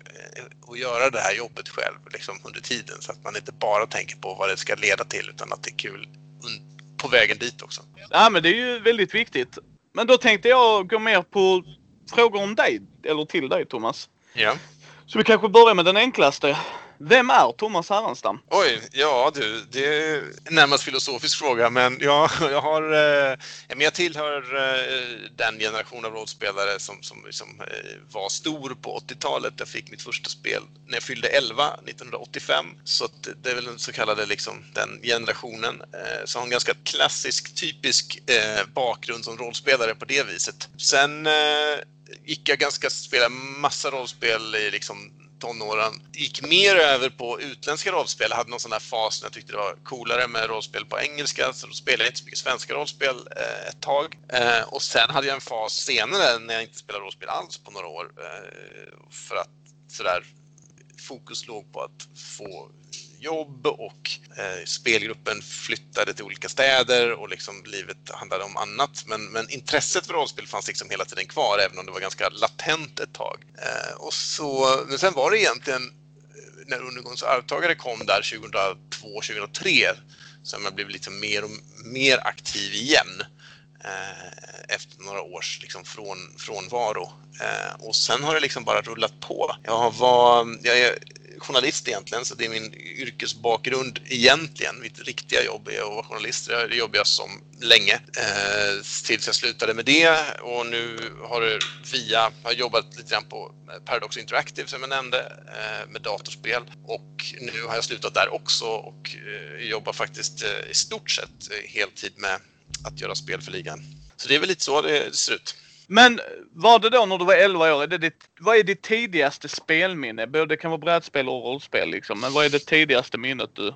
och göra det här jobbet själv liksom under tiden så att man inte bara tänker på vad det ska leda till utan att det är kul på vägen dit också. Ja men det är ju väldigt viktigt. Men då tänkte jag gå mer på frågor om dig, eller till dig Thomas. Ja. Så vi kanske börjar med den enklaste. Vem är Thomas Härenstam? Oj, ja du, det är en närmast filosofisk fråga men jag, jag har, eh, jag tillhör eh, den generation av rollspelare som, som som eh, var stor på 80-talet. Jag fick mitt första spel när jag fyllde 11, 1985. Så det är väl den så kallade liksom, den generationen. Eh, så har en ganska klassisk, typisk eh, bakgrund som rollspelare på det viset. Sen eh, gick jag ganska, spela massa rollspel i liksom tonåren. Gick mer över på utländska rollspel. Jag hade någon sån där fas när jag tyckte det var coolare med rollspel på engelska. Så då spelade jag inte så mycket svenska rollspel eh, ett tag. Eh, och sen hade jag en fas senare när jag inte spelade rollspel alls på några år. Eh, för att sådär fokus låg på att få jobb och eh, spelgruppen flyttade till olika städer och liksom livet handlade om annat. Men, men intresset för rollspel fanns liksom hela tiden kvar även om det var ganska latent ett tag. Eh, och så, men sen var det egentligen eh, när Undergångens arvtagare kom där 2002-2003 som jag blev lite mer och mer aktiv igen. Eh, efter några års liksom, från, frånvaro. Eh, och sen har det liksom bara rullat på. Jag, var, jag är journalist egentligen, så det är min yrkesbakgrund egentligen. Mitt riktiga jobb är att vara journalist. Det jobbar jag som länge eh, tills jag slutade med det och nu har det via, har jobbat lite grann på Paradox Interactive som jag nämnde eh, med datorspel och nu har jag slutat där också och eh, jobbar faktiskt eh, i stort sett eh, heltid med att göra spel för ligan. Så det är väl lite så det ser ut. Men var det då när du var 11 år, är det ditt, vad är ditt tidigaste spelminne? Det kan vara brädspel och rollspel liksom, men vad är det tidigaste minnet du?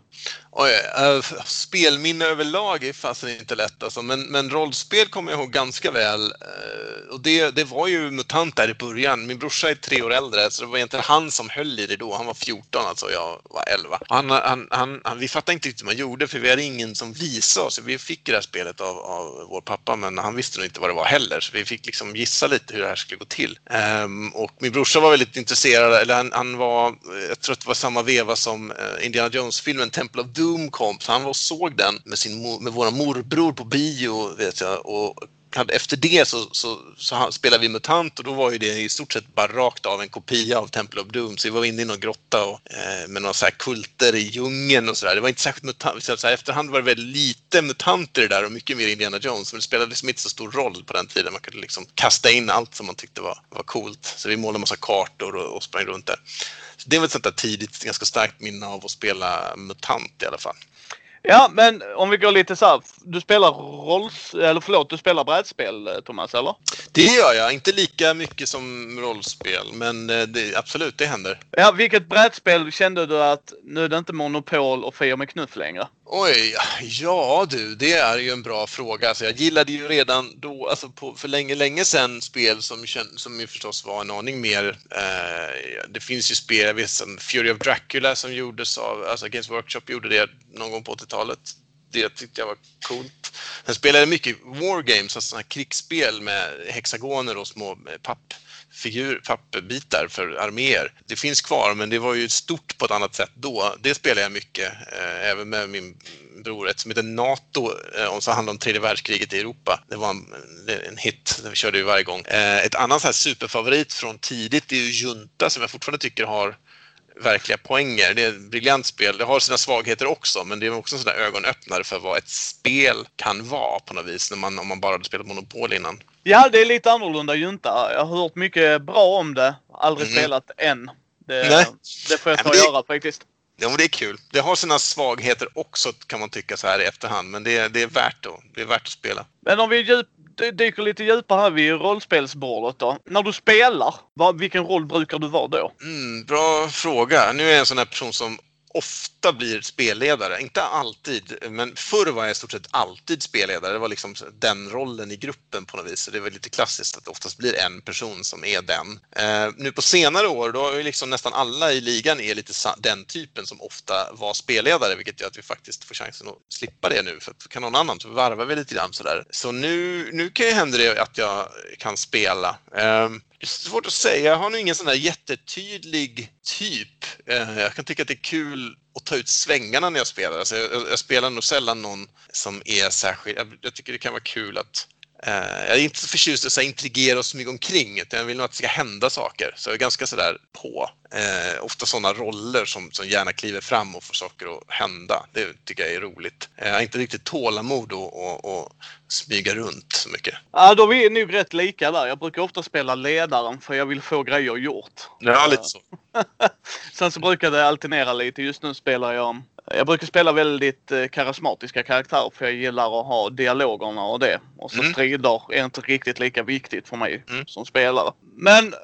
Oj, äh, spelminne överlag är fasen inte lätt alltså, men, men rollspel kommer jag ihåg ganska väl. Äh, och det, det var ju MUTANT där i början. Min brorsa är tre år äldre, så det var egentligen han som höll i det då. Han var 14 alltså, jag var 11. Han, han, han, han, vi fattade inte riktigt hur man gjorde, för vi hade ingen som visade oss. Vi fick det här spelet av, av vår pappa, men han visste nog inte vad det var heller, så vi fick liksom liksom gissa lite hur det här skulle gå till. Um, och min brorsa var väldigt intresserad, eller han, han, var, eh, jag tror att det var samma veva som uh, Indiana Jones-filmen Temple of Doom kom, så han var och såg den med, sin, med våra morbror på bio, vet jag, och efter det så, så, så, spelade vi MUTANT och då var ju det i stort sett bara rakt av en kopia av Temple of Doom. Så vi var inne i någon grotta och, eh, med några så kulter i djungeln och sådär. Det var inte särskilt MUTANT. Så här, efterhand var det väldigt lite MUTANter i det där och mycket mer Indiana Jones. Men det spelade liksom inte så stor roll på den tiden. Man kunde liksom kasta in allt som man tyckte var, var coolt. Så vi målade en massa kartor och, och sprang runt där. Så det var ett sånt där tidigt, ganska starkt minne av att spela MUTANT i alla fall. Ja, men om vi går lite så här. Du spelar rolls... Eller förlåt, du spelar brädspel, eh, Thomas, eller? Det gör jag. Inte lika mycket som rollspel, men eh, det, absolut, det händer. Ja, vilket brädspel kände du att nu är det inte Monopol och Fia med knuff längre? Oj, ja du, det är ju en bra fråga. Alltså, jag gillade ju redan då, alltså på, för länge, länge sedan, spel som, som ju förstås var en aning mer... Eh, det finns ju spel, jag vet som Fury of Dracula som gjordes av, alltså Games Workshop gjorde det någon gång på 80-talet. Det tyckte jag var coolt. Sen spelade jag mycket Wargames, alltså sådana här krigsspel med hexagoner och små eh, papp figur, papperbitar för arméer. Det finns kvar, men det var ju stort på ett annat sätt då. Det spelar jag mycket, eh, även med min bror. Ett som heter NATO, eh, och så handlar om tredje världskriget i Europa. Det var en, eh, en hit, det körde vi varje gång. Eh, ett annat så här superfavorit från tidigt är ju Junta som jag fortfarande tycker har verkliga poänger. Det är ett briljant spel. Det har sina svagheter också, men det är också en sån där ögonöppnare för vad ett spel kan vara på något vis, när man, om man bara hade spelat Monopol innan. Ja, det är lite annorlunda Junta. Jag har hört mycket bra om det. Aldrig mm. spelat än. Det, Nej. det får jag ta och göra faktiskt. Ja, men det är kul. Det har sina svagheter också kan man tycka så här i efterhand, men det, det är värt det. Det är värt att spela. Men om vi djup, dyker lite djupare här vid rollspelsbordet då. När du spelar, vad, vilken roll brukar du vara då? Mm, bra fråga. Nu är jag en sån här person som ofta blir spelledare. Inte alltid, men förr var jag i stort sett alltid spelledare. Det var liksom den rollen i gruppen på något vis. Så det var lite klassiskt att det oftast blir en person som är den. Eh, nu på senare år, då har ju liksom nästan alla i ligan är lite den typen som ofta var spelledare, vilket gör att vi faktiskt får chansen att slippa det nu. För att kan någon annan så varvar vi lite grann sådär. Så nu, nu kan ju hända det att jag kan spela. Eh, det är svårt att säga. Jag har nog ingen sån där jättetydlig typ. Eh, jag kan tycka att det är kul att ta ut svängarna när jag spelar. Alltså jag, jag spelar nog sällan någon som är särskilt... Jag, tycker det kan vara kul att jag är inte så förtjust i att intrigera och smyga omkring, utan jag vill nog att det ska hända saker. Så jag är ganska sådär på. Uh, ofta sådana roller som, som gärna kliver fram och får saker att hända. Det tycker jag är roligt. Uh, jag har inte riktigt tålamod att smyga runt så mycket. Ja, då är vi nog rätt lika där. Jag brukar ofta spela ledaren för jag vill få grejer gjort. Ja, lite så. Sen så brukar det alternera lite. Just nu spelar jag jag brukar spela väldigt eh, karismatiska karaktärer för jag gillar att ha dialogerna och det. Och så mm. strider är inte riktigt lika viktigt för mig mm. som spelare. Men eh,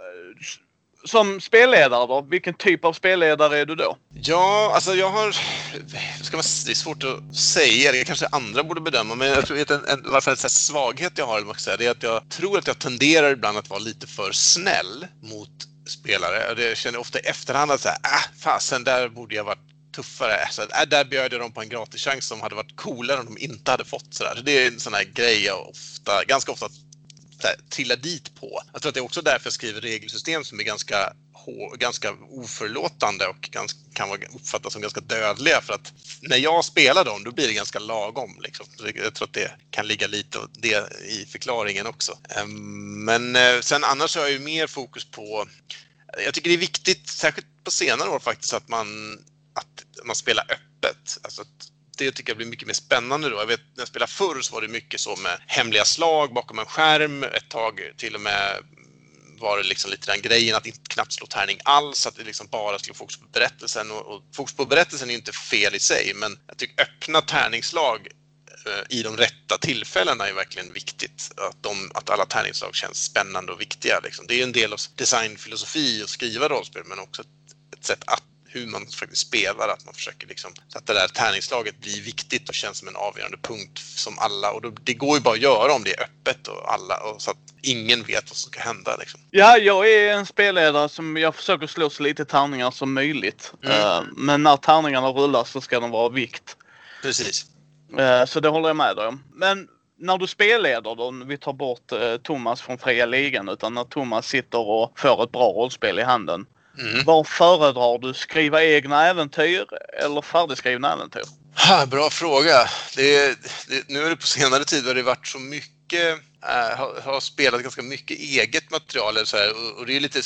som spelledare då, vilken typ av spelledare är du då? Ja, alltså jag har... Ska man, det är svårt att säga, det kanske andra borde bedöma, men jag tror att en, en, varför en svaghet jag har, säga, det är att jag tror att jag tenderar ibland att vara lite för snäll mot spelare. Det känner jag ofta i efterhand att säga, äh, fasen, där borde jag varit tuffare. Så, äh, där bjöd jag dem på en gratischans som hade varit coolare om de inte hade fått sådär. Så det är en sån här grej jag ofta, ganska ofta trillar dit på. Jag tror att det är också därför jag skriver regelsystem som är ganska ganska oförlåtande och ganska, kan uppfattas som ganska dödliga för att när jag spelar dem då blir det ganska lagom. Liksom. Jag tror att det kan ligga lite det i förklaringen också. Ehm, men eh, sen annars har jag ju mer fokus på jag tycker det är viktigt, särskilt på senare år faktiskt, att man, att man spelar öppet. Alltså det tycker jag blir mycket mer spännande då. Jag vet när jag spelade förr så var det mycket så med hemliga slag bakom en skärm, ett tag till och med var det liksom lite den grejen att inte knappt slå tärning alls, att det liksom bara skulle fokus på berättelsen. Och, och fokus på berättelsen är inte fel i sig, men jag tycker öppna tärningslag eh, i de rätta tillfällena är verkligen viktigt. Att, de, att alla tärningslag känns spännande och viktiga. Liksom. Det är en del av designfilosofi att skriva rollspel, men också ett, ett sätt att hur man faktiskt spelar, att man försöker liksom, så att det där tärningslaget blir viktigt och känns som en avgörande punkt som alla, och då, det går ju bara att göra om det är öppet och alla, och så att ingen vet vad som ska hända. Liksom. Ja, jag är en spelledare som jag försöker slå så lite tärningar som möjligt. Mm. Uh, men när tärningarna rullar så ska de vara vikt. Precis. Uh, så det håller jag med dig om. Men när du spelleder då, vi tar bort uh, Thomas från fria ligan, utan när Thomas sitter och får ett bra rollspel i handen. Mm. Vad föredrar du? Skriva egna äventyr eller färdigskrivna äventyr? Ha, bra fråga. Det, det, nu är det på senare tid har det varit så mycket äh, har, har, spelat ganska mycket eget material så här, och, och, det är lite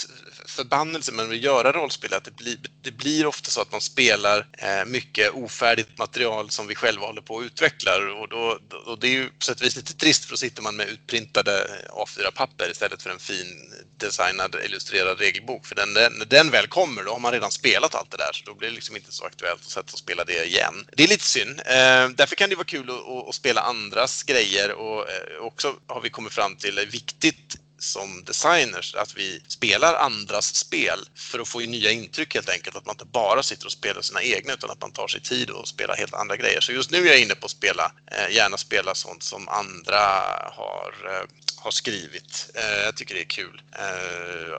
förbannelse med att göra rollspel att det blir, det blir ofta så att man spelar äh, mycket ofärdigt material som vi själva håller på att utveckla och, då, och det är ju på sätt och vis lite trist för då sitter man med utprintade A4-papper istället för en fin designad illustrerad regelbok. För den, när den väl kommer då har man redan spelat allt det där så då blir det liksom inte så aktuellt att sätta och spela det igen. Det är lite synd. Äh, därför kan det vara kul att, att spela andras grejer och också har vi kommit fram till är viktigt som designers att vi spelar andras spel för att få nya intryck helt enkelt. Att man inte bara sitter och spelar sina egna utan att man tar sig tid och spelar helt andra grejer. Så just nu är jag inne på att spela, eh, gärna spela sånt som andra har, eh, har skrivit. Eh, jag tycker det är kul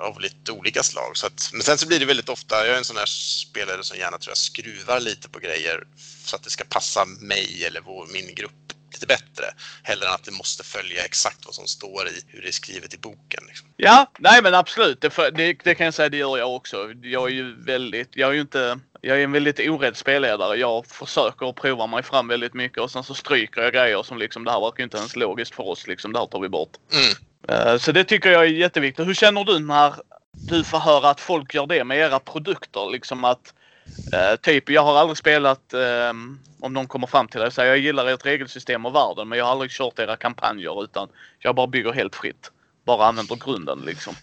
av lite olika slag. Så att, men sen så blir det väldigt ofta, jag är en sån här spelare som gärna tror jag skruvar lite på grejer så att det ska passa mig eller vår, min grupp lite bättre. Hellre än att det måste följa exakt vad som står i hur det är skrivet i boken. Liksom. Ja, nej men absolut. Det, det, det, kan jag säga, det gör jag också. Jag är ju väldigt, jag är ju inte, jag är en väldigt orädd spelledare. Jag försöker prova mig fram väldigt mycket och sen så stryker jag grejer som liksom, det här verkar inte ens logiskt för oss liksom, det här tar vi bort. Mm. Uh, så det tycker jag är jätteviktigt. Hur känner du när du får höra att folk gör det med era produkter? Liksom att Uh, typ, jag har aldrig spelat, um, om någon kommer fram till det och säger jag gillar ert regelsystem och världen men jag har aldrig kört era kampanjer utan jag bara bygger helt fritt. Bara använder grunden liksom.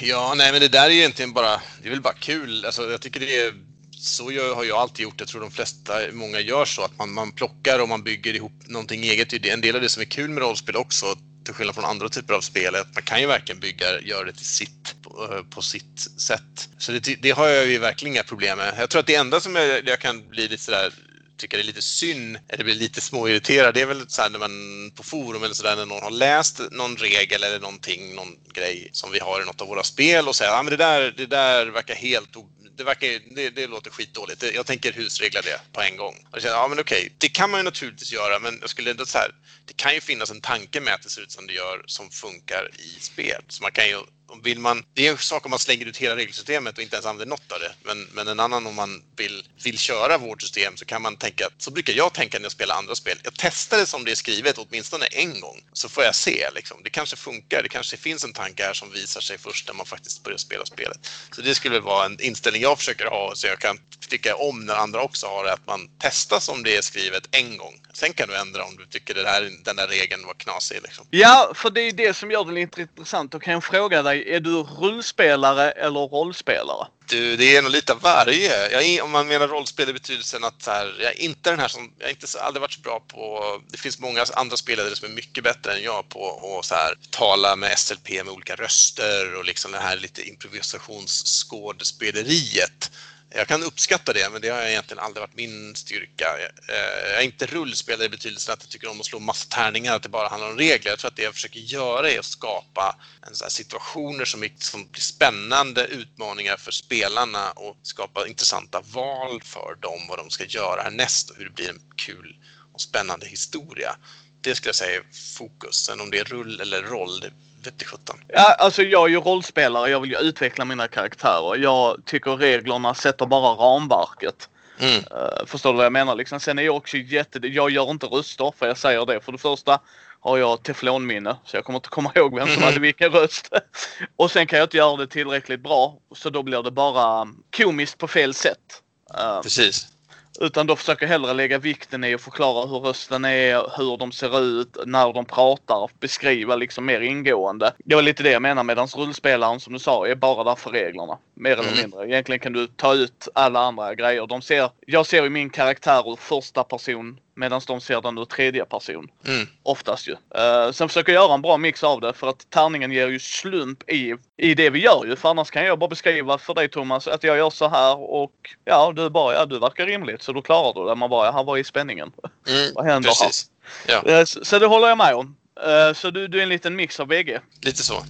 Ja, nej men det där är ju egentligen bara, det är väl bara kul. Alltså jag tycker det är så gör, har jag alltid gjort. Jag tror de flesta, många gör så att man, man plockar och man bygger ihop någonting eget. Det är en del av det som är kul med rollspel också till skillnad från andra typer av spel, att man kan ju verkligen bygga, göra det till sitt, på, på sitt sätt. Så det, det, har jag ju verkligen inga problem med. Jag tror att det enda som jag, jag kan bli lite sådär tycker det är lite synd, eller blir lite småirriterad, det är väl så här när man på forum eller sådär när någon har läst någon regel eller någonting, någon grej som vi har i något av våra spel och säger att ah, det, där, det där verkar helt det, verkar, det, det låter skitdåligt. Jag tänker husregla det på en gång. Och känner, ja men okej, det kan man ju naturligtvis göra, men jag skulle ändå så här, det kan ju finnas en tanke med att det ser ut som det gör som funkar i spel. Så man kan ju vill man, det är en sak om man slänger ut hela regelsystemet och inte ens använder något av det. Men, men en annan om man vill, vill köra vårt system så kan man tänka, så brukar jag tänka när jag spelar andra spel. Jag testar det som det är skrivet åtminstone en gång så får jag se. Liksom. Det kanske funkar, det kanske finns en tanke här som visar sig först när man faktiskt börjar spela spelet. Så det skulle vara en inställning jag försöker ha så jag kan tycka om när andra också har det, att man testar som det är skrivet en gång. Sen kan du ändra om du tycker det här, den där regeln var knasig. Liksom. Ja, för det är det som gör det lite intressant. Då kan jag fråga dig, är du rullspelare eller rollspelare? Du, det är nog lite av varje. Jag, om man menar rollspel i betydelsen att så här, jag är inte den här som, jag har inte aldrig varit så bra på, det finns många andra spelare som är mycket bättre än jag på att så här, tala med SLP med olika röster och liksom det här lite improvisationsskådespeleriet. Jag kan uppskatta det, men det har egentligen aldrig varit min styrka. Eh, jag är inte rullspelare i betydelsen att jag tycker om att slå massa tärningar, att det bara handlar om regler. Jag tror att det jag försöker göra är att skapa en situationer som, är, som blir spännande utmaningar för spelarna och skapa intressanta val för dem, vad de ska göra härnäst och hur det blir en kul och spännande historia. Det skulle jag säga är fokus. Sen om det är rull eller roll, det vete sjutton. Ja, alltså jag är ju rollspelare, jag vill ju utveckla mina karaktärer. Jag tycker reglerna sätter bara ramverket. Mm. Uh, förstår du vad jag menar? Liksom, sen är jag också jätte... Jag gör inte röster för jag säger det. För det första har jag teflonminne så jag kommer inte komma ihåg vem som hade vilken röst. och sen kan jag inte göra det tillräckligt bra så då blir det bara komiskt på fel sätt. Uh, Precis. Utan då försöker jag hellre lägga vikten i att förklara hur rösten är, hur de ser ut, när de pratar, beskriva liksom mer ingående. Det var lite det jag menar medans rullspelaren som du sa är bara där för reglerna. Mer eller mm. mindre. Egentligen kan du ta ut alla andra grejer. De ser, jag ser ju min karaktär ur första person Medan de ser den ur tredje person. Mm. Oftast ju. Uh, sen försöker jag göra en bra mix av det för att tärningen ger ju slump i, i det vi gör ju. För annars kan jag bara beskriva för dig Thomas att jag gör så här och ja du bara ja du verkar rimligt så då klarar du det. Man bara ja var är spänningen? Mm, Vad händer precis. här? Ja. Uh, så, så det håller jag med om. Uh, så du, du är en liten mix av bägge. Lite så.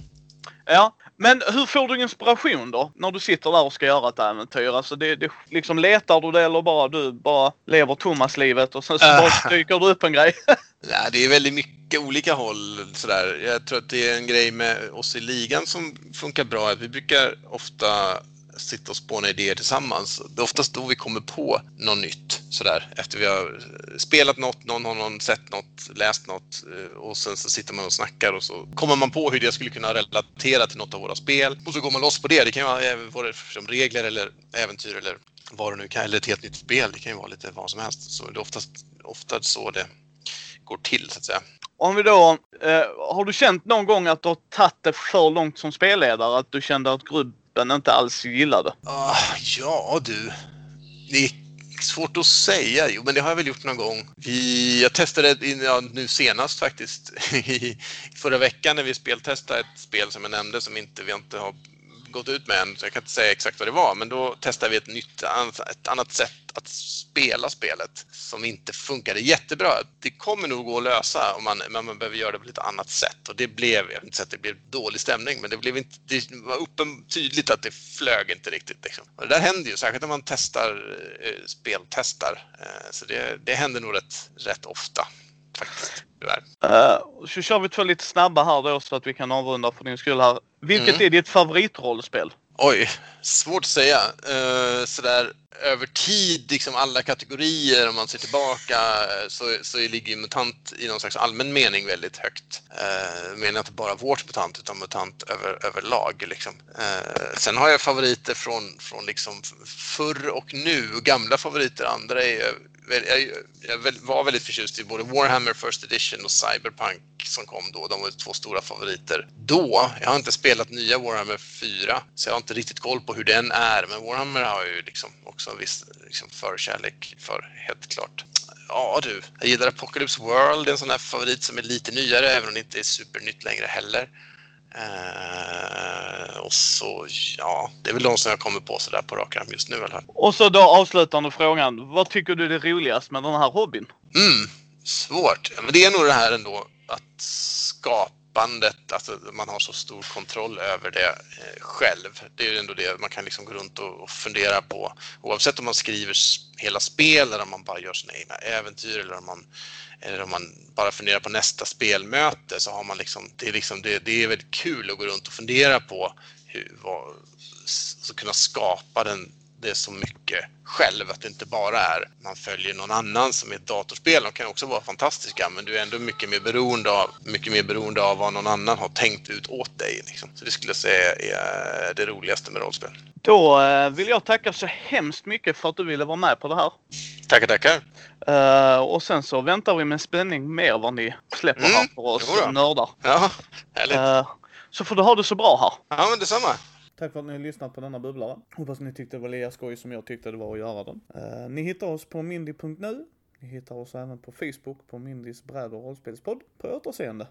Ja, men hur får du inspiration då? När du sitter där och ska göra ett äventyr? Alltså det, det, liksom letar du det eller bara du bara lever Thomas-livet och sen så bara dyker du upp en grej? Nej, det är väldigt mycket olika håll sådär. Jag tror att det är en grej med oss i ligan som funkar bra. Vi brukar ofta sitta och spåna idéer tillsammans. Det är oftast då vi kommer på något nytt sådär efter vi har spelat något, någon har någon sett något, läst något eh, och sen så sitter man och snackar och så kommer man på hur det skulle kunna relatera till något av våra spel och så går man loss på det. Det kan ju vara eh, som liksom, regler eller äventyr eller vad det nu kan, eller ett helt nytt spel. Det kan ju vara lite vad som helst. Så det är oftast, oftast så det går till så att säga. Om vi då, eh, har du känt någon gång att du har tagit det för långt som spelledare? Att du kände att grupp den inte alls gillade? Ah, ja du. Det är svårt att säga. Jo, men det har jag väl gjort någon gång. Vi, jag testade ja, nu senast faktiskt i förra veckan när vi speltestade ett spel som jag nämnde som inte, vi inte har gått ut med än, så jag kan inte säga exakt vad det var. Men då testade vi ett nytt, ett annat sätt att spela spelet som inte funkade jättebra. Det kommer nog gå att lösa, om man, men man behöver göra det på lite annat sätt. Och det blev, jag vill inte säga att det blev dålig stämning, men det, blev inte, det var uppen, tydligt att det flög inte riktigt. Liksom. Och det där händer ju, särskilt när man testar, eh, speltestar. Eh, så det, det händer nog rätt, rätt ofta. Faktiskt, uh, så kör vi två lite snabba här då så att vi kan avrunda för din skull här. Vilket mm. är ditt favoritrollspel? Oj, svårt att säga. Uh, sådär över tid, liksom alla kategorier, om man ser tillbaka, så, så ligger ju MUTANT i någon slags allmän mening väldigt högt. Uh, menar inte bara vårt MUTANT, utan MUTANT över, överlag. Liksom. Uh, sen har jag favoriter från, från liksom förr och nu, och gamla favoriter. Andra är jag, jag var väldigt förtjust i både Warhammer First Edition och Cyberpunk som kom då. De var två stora favoriter då. Jag har inte spelat nya Warhammer 4, så jag har inte riktigt koll på hur den är. Men Warhammer har jag ju liksom också en viss liksom förkärlek för, helt klart. Ja du, jag gillar Apocalypse World, det är en sån här favorit som är lite nyare, även om det inte är supernytt längre heller. Uh, och så, ja, det är väl de som jag kommer på sådär på rak arm just nu fall. Och så då avslutande frågan. Vad tycker du är roligast med den här hobbyn? Mm, svårt. Men det är nog det här ändå att skapandet, alltså man har så stor kontroll över det eh, själv. Det är ju ändå det man kan liksom gå runt och, och fundera på. Oavsett om man skriver hela spel eller om man bara gör sina egna äventyr eller om man eller om man bara funderar på nästa spelmöte så har man liksom, det är, liksom, det, det är väldigt kul att gå runt och fundera på hur, vad, så kunna skapa den, det så mycket själv, att det inte bara är man följer någon annan som är ett datorspel. De kan också vara fantastiska, men du är ändå mycket mer beroende av, mycket mer beroende av vad någon annan har tänkt ut åt dig. Liksom. Så det skulle jag säga är det roligaste med rollspel. Då eh, vill jag tacka så hemskt mycket för att du ville vara med på det här. Tackar, tackar. Uh, och sen så väntar vi med spänning mer vad ni släpper mm, här för oss nördar. Ja, härligt. Uh, så får du ha det så bra här. Ja, men detsamma. Tack för att ni har lyssnat på denna bubblare. Hoppas ni tyckte det var lika skoj som jag tyckte det var att göra den. Eh, ni hittar oss på mindy.nu. Ni hittar oss även på Facebook på Mindys bräd och rollspelspodd. På återseende.